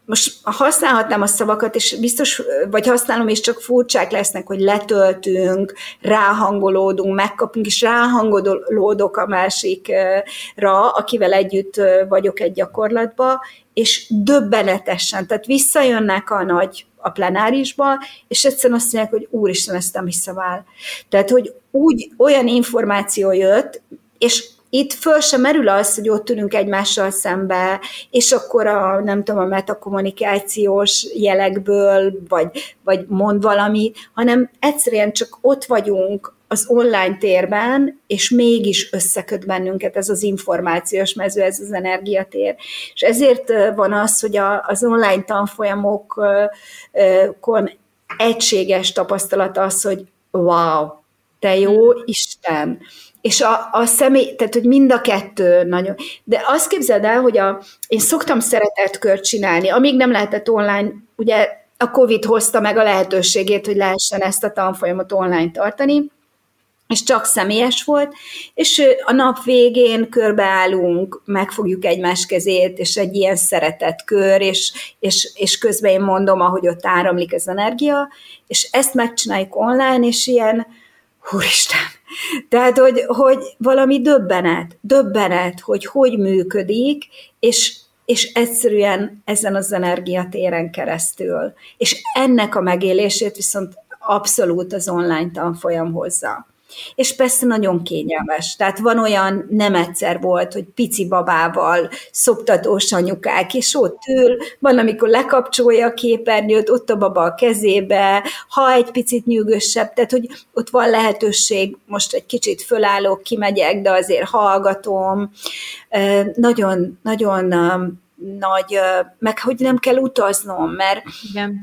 most használhatnám a szavakat, és biztos, vagy használom, és csak furcsák lesznek, hogy letöltünk, ráhangolódunk, megkapunk, és ráhangolódok a másikra, akivel együtt vagyok egy gyakorlatba, és döbbenetesen, tehát visszajönnek a nagy a plenárisba, és egyszerűen azt mondják, hogy úristen, ezt nem hiszem el. Tehát, hogy úgy olyan információ jött, és itt föl sem merül az, hogy ott ülünk egymással szembe, és akkor a, nem tudom, a metakommunikációs jelekből, vagy, vagy mond valami, hanem egyszerűen csak ott vagyunk az online térben, és mégis összeköt bennünket ez az információs mező, ez az energiatér. És ezért van az, hogy a, az online tanfolyamokon egységes tapasztalat az, hogy wow, te jó Isten, és a, a személy, tehát hogy mind a kettő nagyon. De azt képzeld el, hogy a, én szoktam szeretetkört csinálni, amíg nem lehetett online, ugye a Covid hozta meg a lehetőségét, hogy lehessen ezt a tanfolyamot online tartani, és csak személyes volt, és a nap végén körbeállunk, megfogjuk egymás kezét, és egy ilyen szeretett kör, és, és, és közben én mondom, ahogy ott áramlik az energia, és ezt megcsináljuk online, és ilyen, úristen, tehát, hogy, hogy valami döbbenet, döbbenet, hogy hogy működik, és, és egyszerűen ezen az energiatéren keresztül. És ennek a megélését viszont abszolút az online tanfolyam hozza. És persze nagyon kényelmes. Tehát van olyan, nem egyszer volt, hogy pici babával szoptatós anyukák, és ott ül, van, amikor lekapcsolja a képernyőt, ott a baba a kezébe, ha egy picit nyűgösebb, tehát hogy ott van lehetőség, most egy kicsit fölállok, kimegyek, de azért hallgatom. Nagyon, nagyon nagy, meg hogy nem kell utaznom, mert Igen.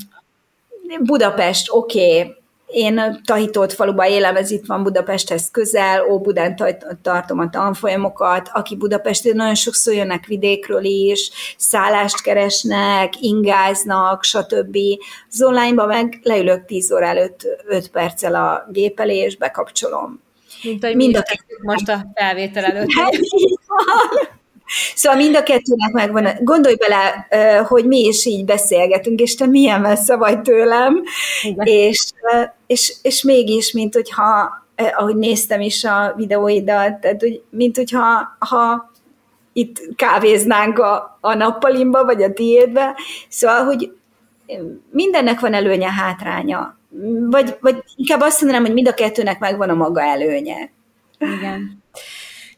Budapest, oké, okay, én Tahitót faluban élem, ez itt van Budapesthez közel, Óbudán tartom a tanfolyamokat, aki Budapestén nagyon sokszor jönnek vidékről is, szállást keresnek, ingáznak, stb. Az online meg leülök 10 óra előtt 5 perccel a gép elé, és bekapcsolom. Mint hogy Mind a most a felvétel előtt. Szóval mind a kettőnek megvan. Gondolj bele, hogy mi is így beszélgetünk, és te milyen messze vagy tőlem, és, és, és mégis, mint hogyha, ahogy néztem is a videóidat, tehát, hogy, mint hogyha ha itt kávéznánk a, a nappalimba, vagy a tiédbe, szóval, hogy mindennek van előnye, hátránya. Vagy, vagy inkább azt mondanám, hogy mind a kettőnek megvan a maga előnye. Igen.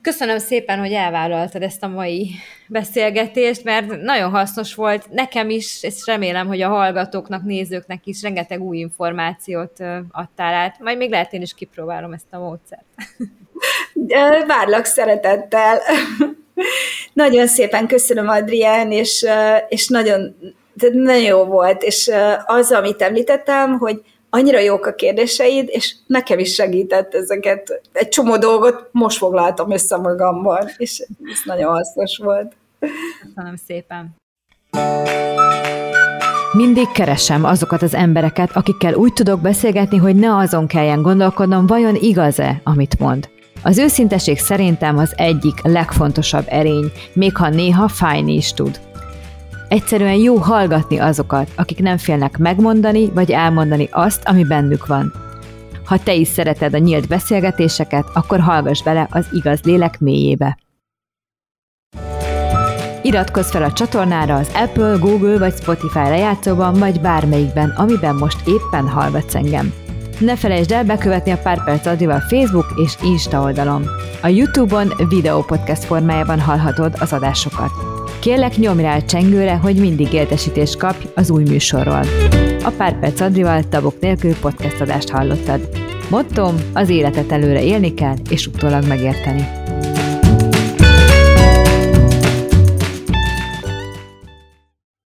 Köszönöm szépen, hogy elvállaltad ezt a mai beszélgetést, mert nagyon hasznos volt nekem is, és remélem, hogy a hallgatóknak, nézőknek is rengeteg új információt adtál át. Majd még lehet én is kipróbálom ezt a módszert. Várlak szeretettel. nagyon szépen köszönöm, Adrián, és, és nagyon, nagyon jó volt, és az, amit említettem, hogy annyira jók a kérdéseid, és nekem is segített ezeket. Egy csomó dolgot most foglaltam össze magamban, és ez nagyon hasznos volt. Köszönöm szépen. Mindig keresem azokat az embereket, akikkel úgy tudok beszélgetni, hogy ne azon kelljen gondolkodnom, vajon igaz-e, amit mond. Az őszinteség szerintem az egyik legfontosabb erény, még ha néha fájni is tud. Egyszerűen jó hallgatni azokat, akik nem félnek megmondani vagy elmondani azt, ami bennük van. Ha te is szereted a nyílt beszélgetéseket, akkor hallgass bele az igaz lélek mélyébe. Iratkozz fel a csatornára az Apple, Google vagy Spotify lejátszóban, vagy bármelyikben, amiben most éppen hallgatsz engem. Ne felejtsd el bekövetni a Pár Perc Adrival Facebook és Insta oldalon. A Youtube-on videópodcast formájában hallhatod az adásokat. Kérlek nyomj rá a csengőre, hogy mindig értesítést kapj az új műsorról. A Pár Perc Adrival tabok nélkül podcast adást hallottad. Mottom, az életet előre élni kell, és utólag megérteni.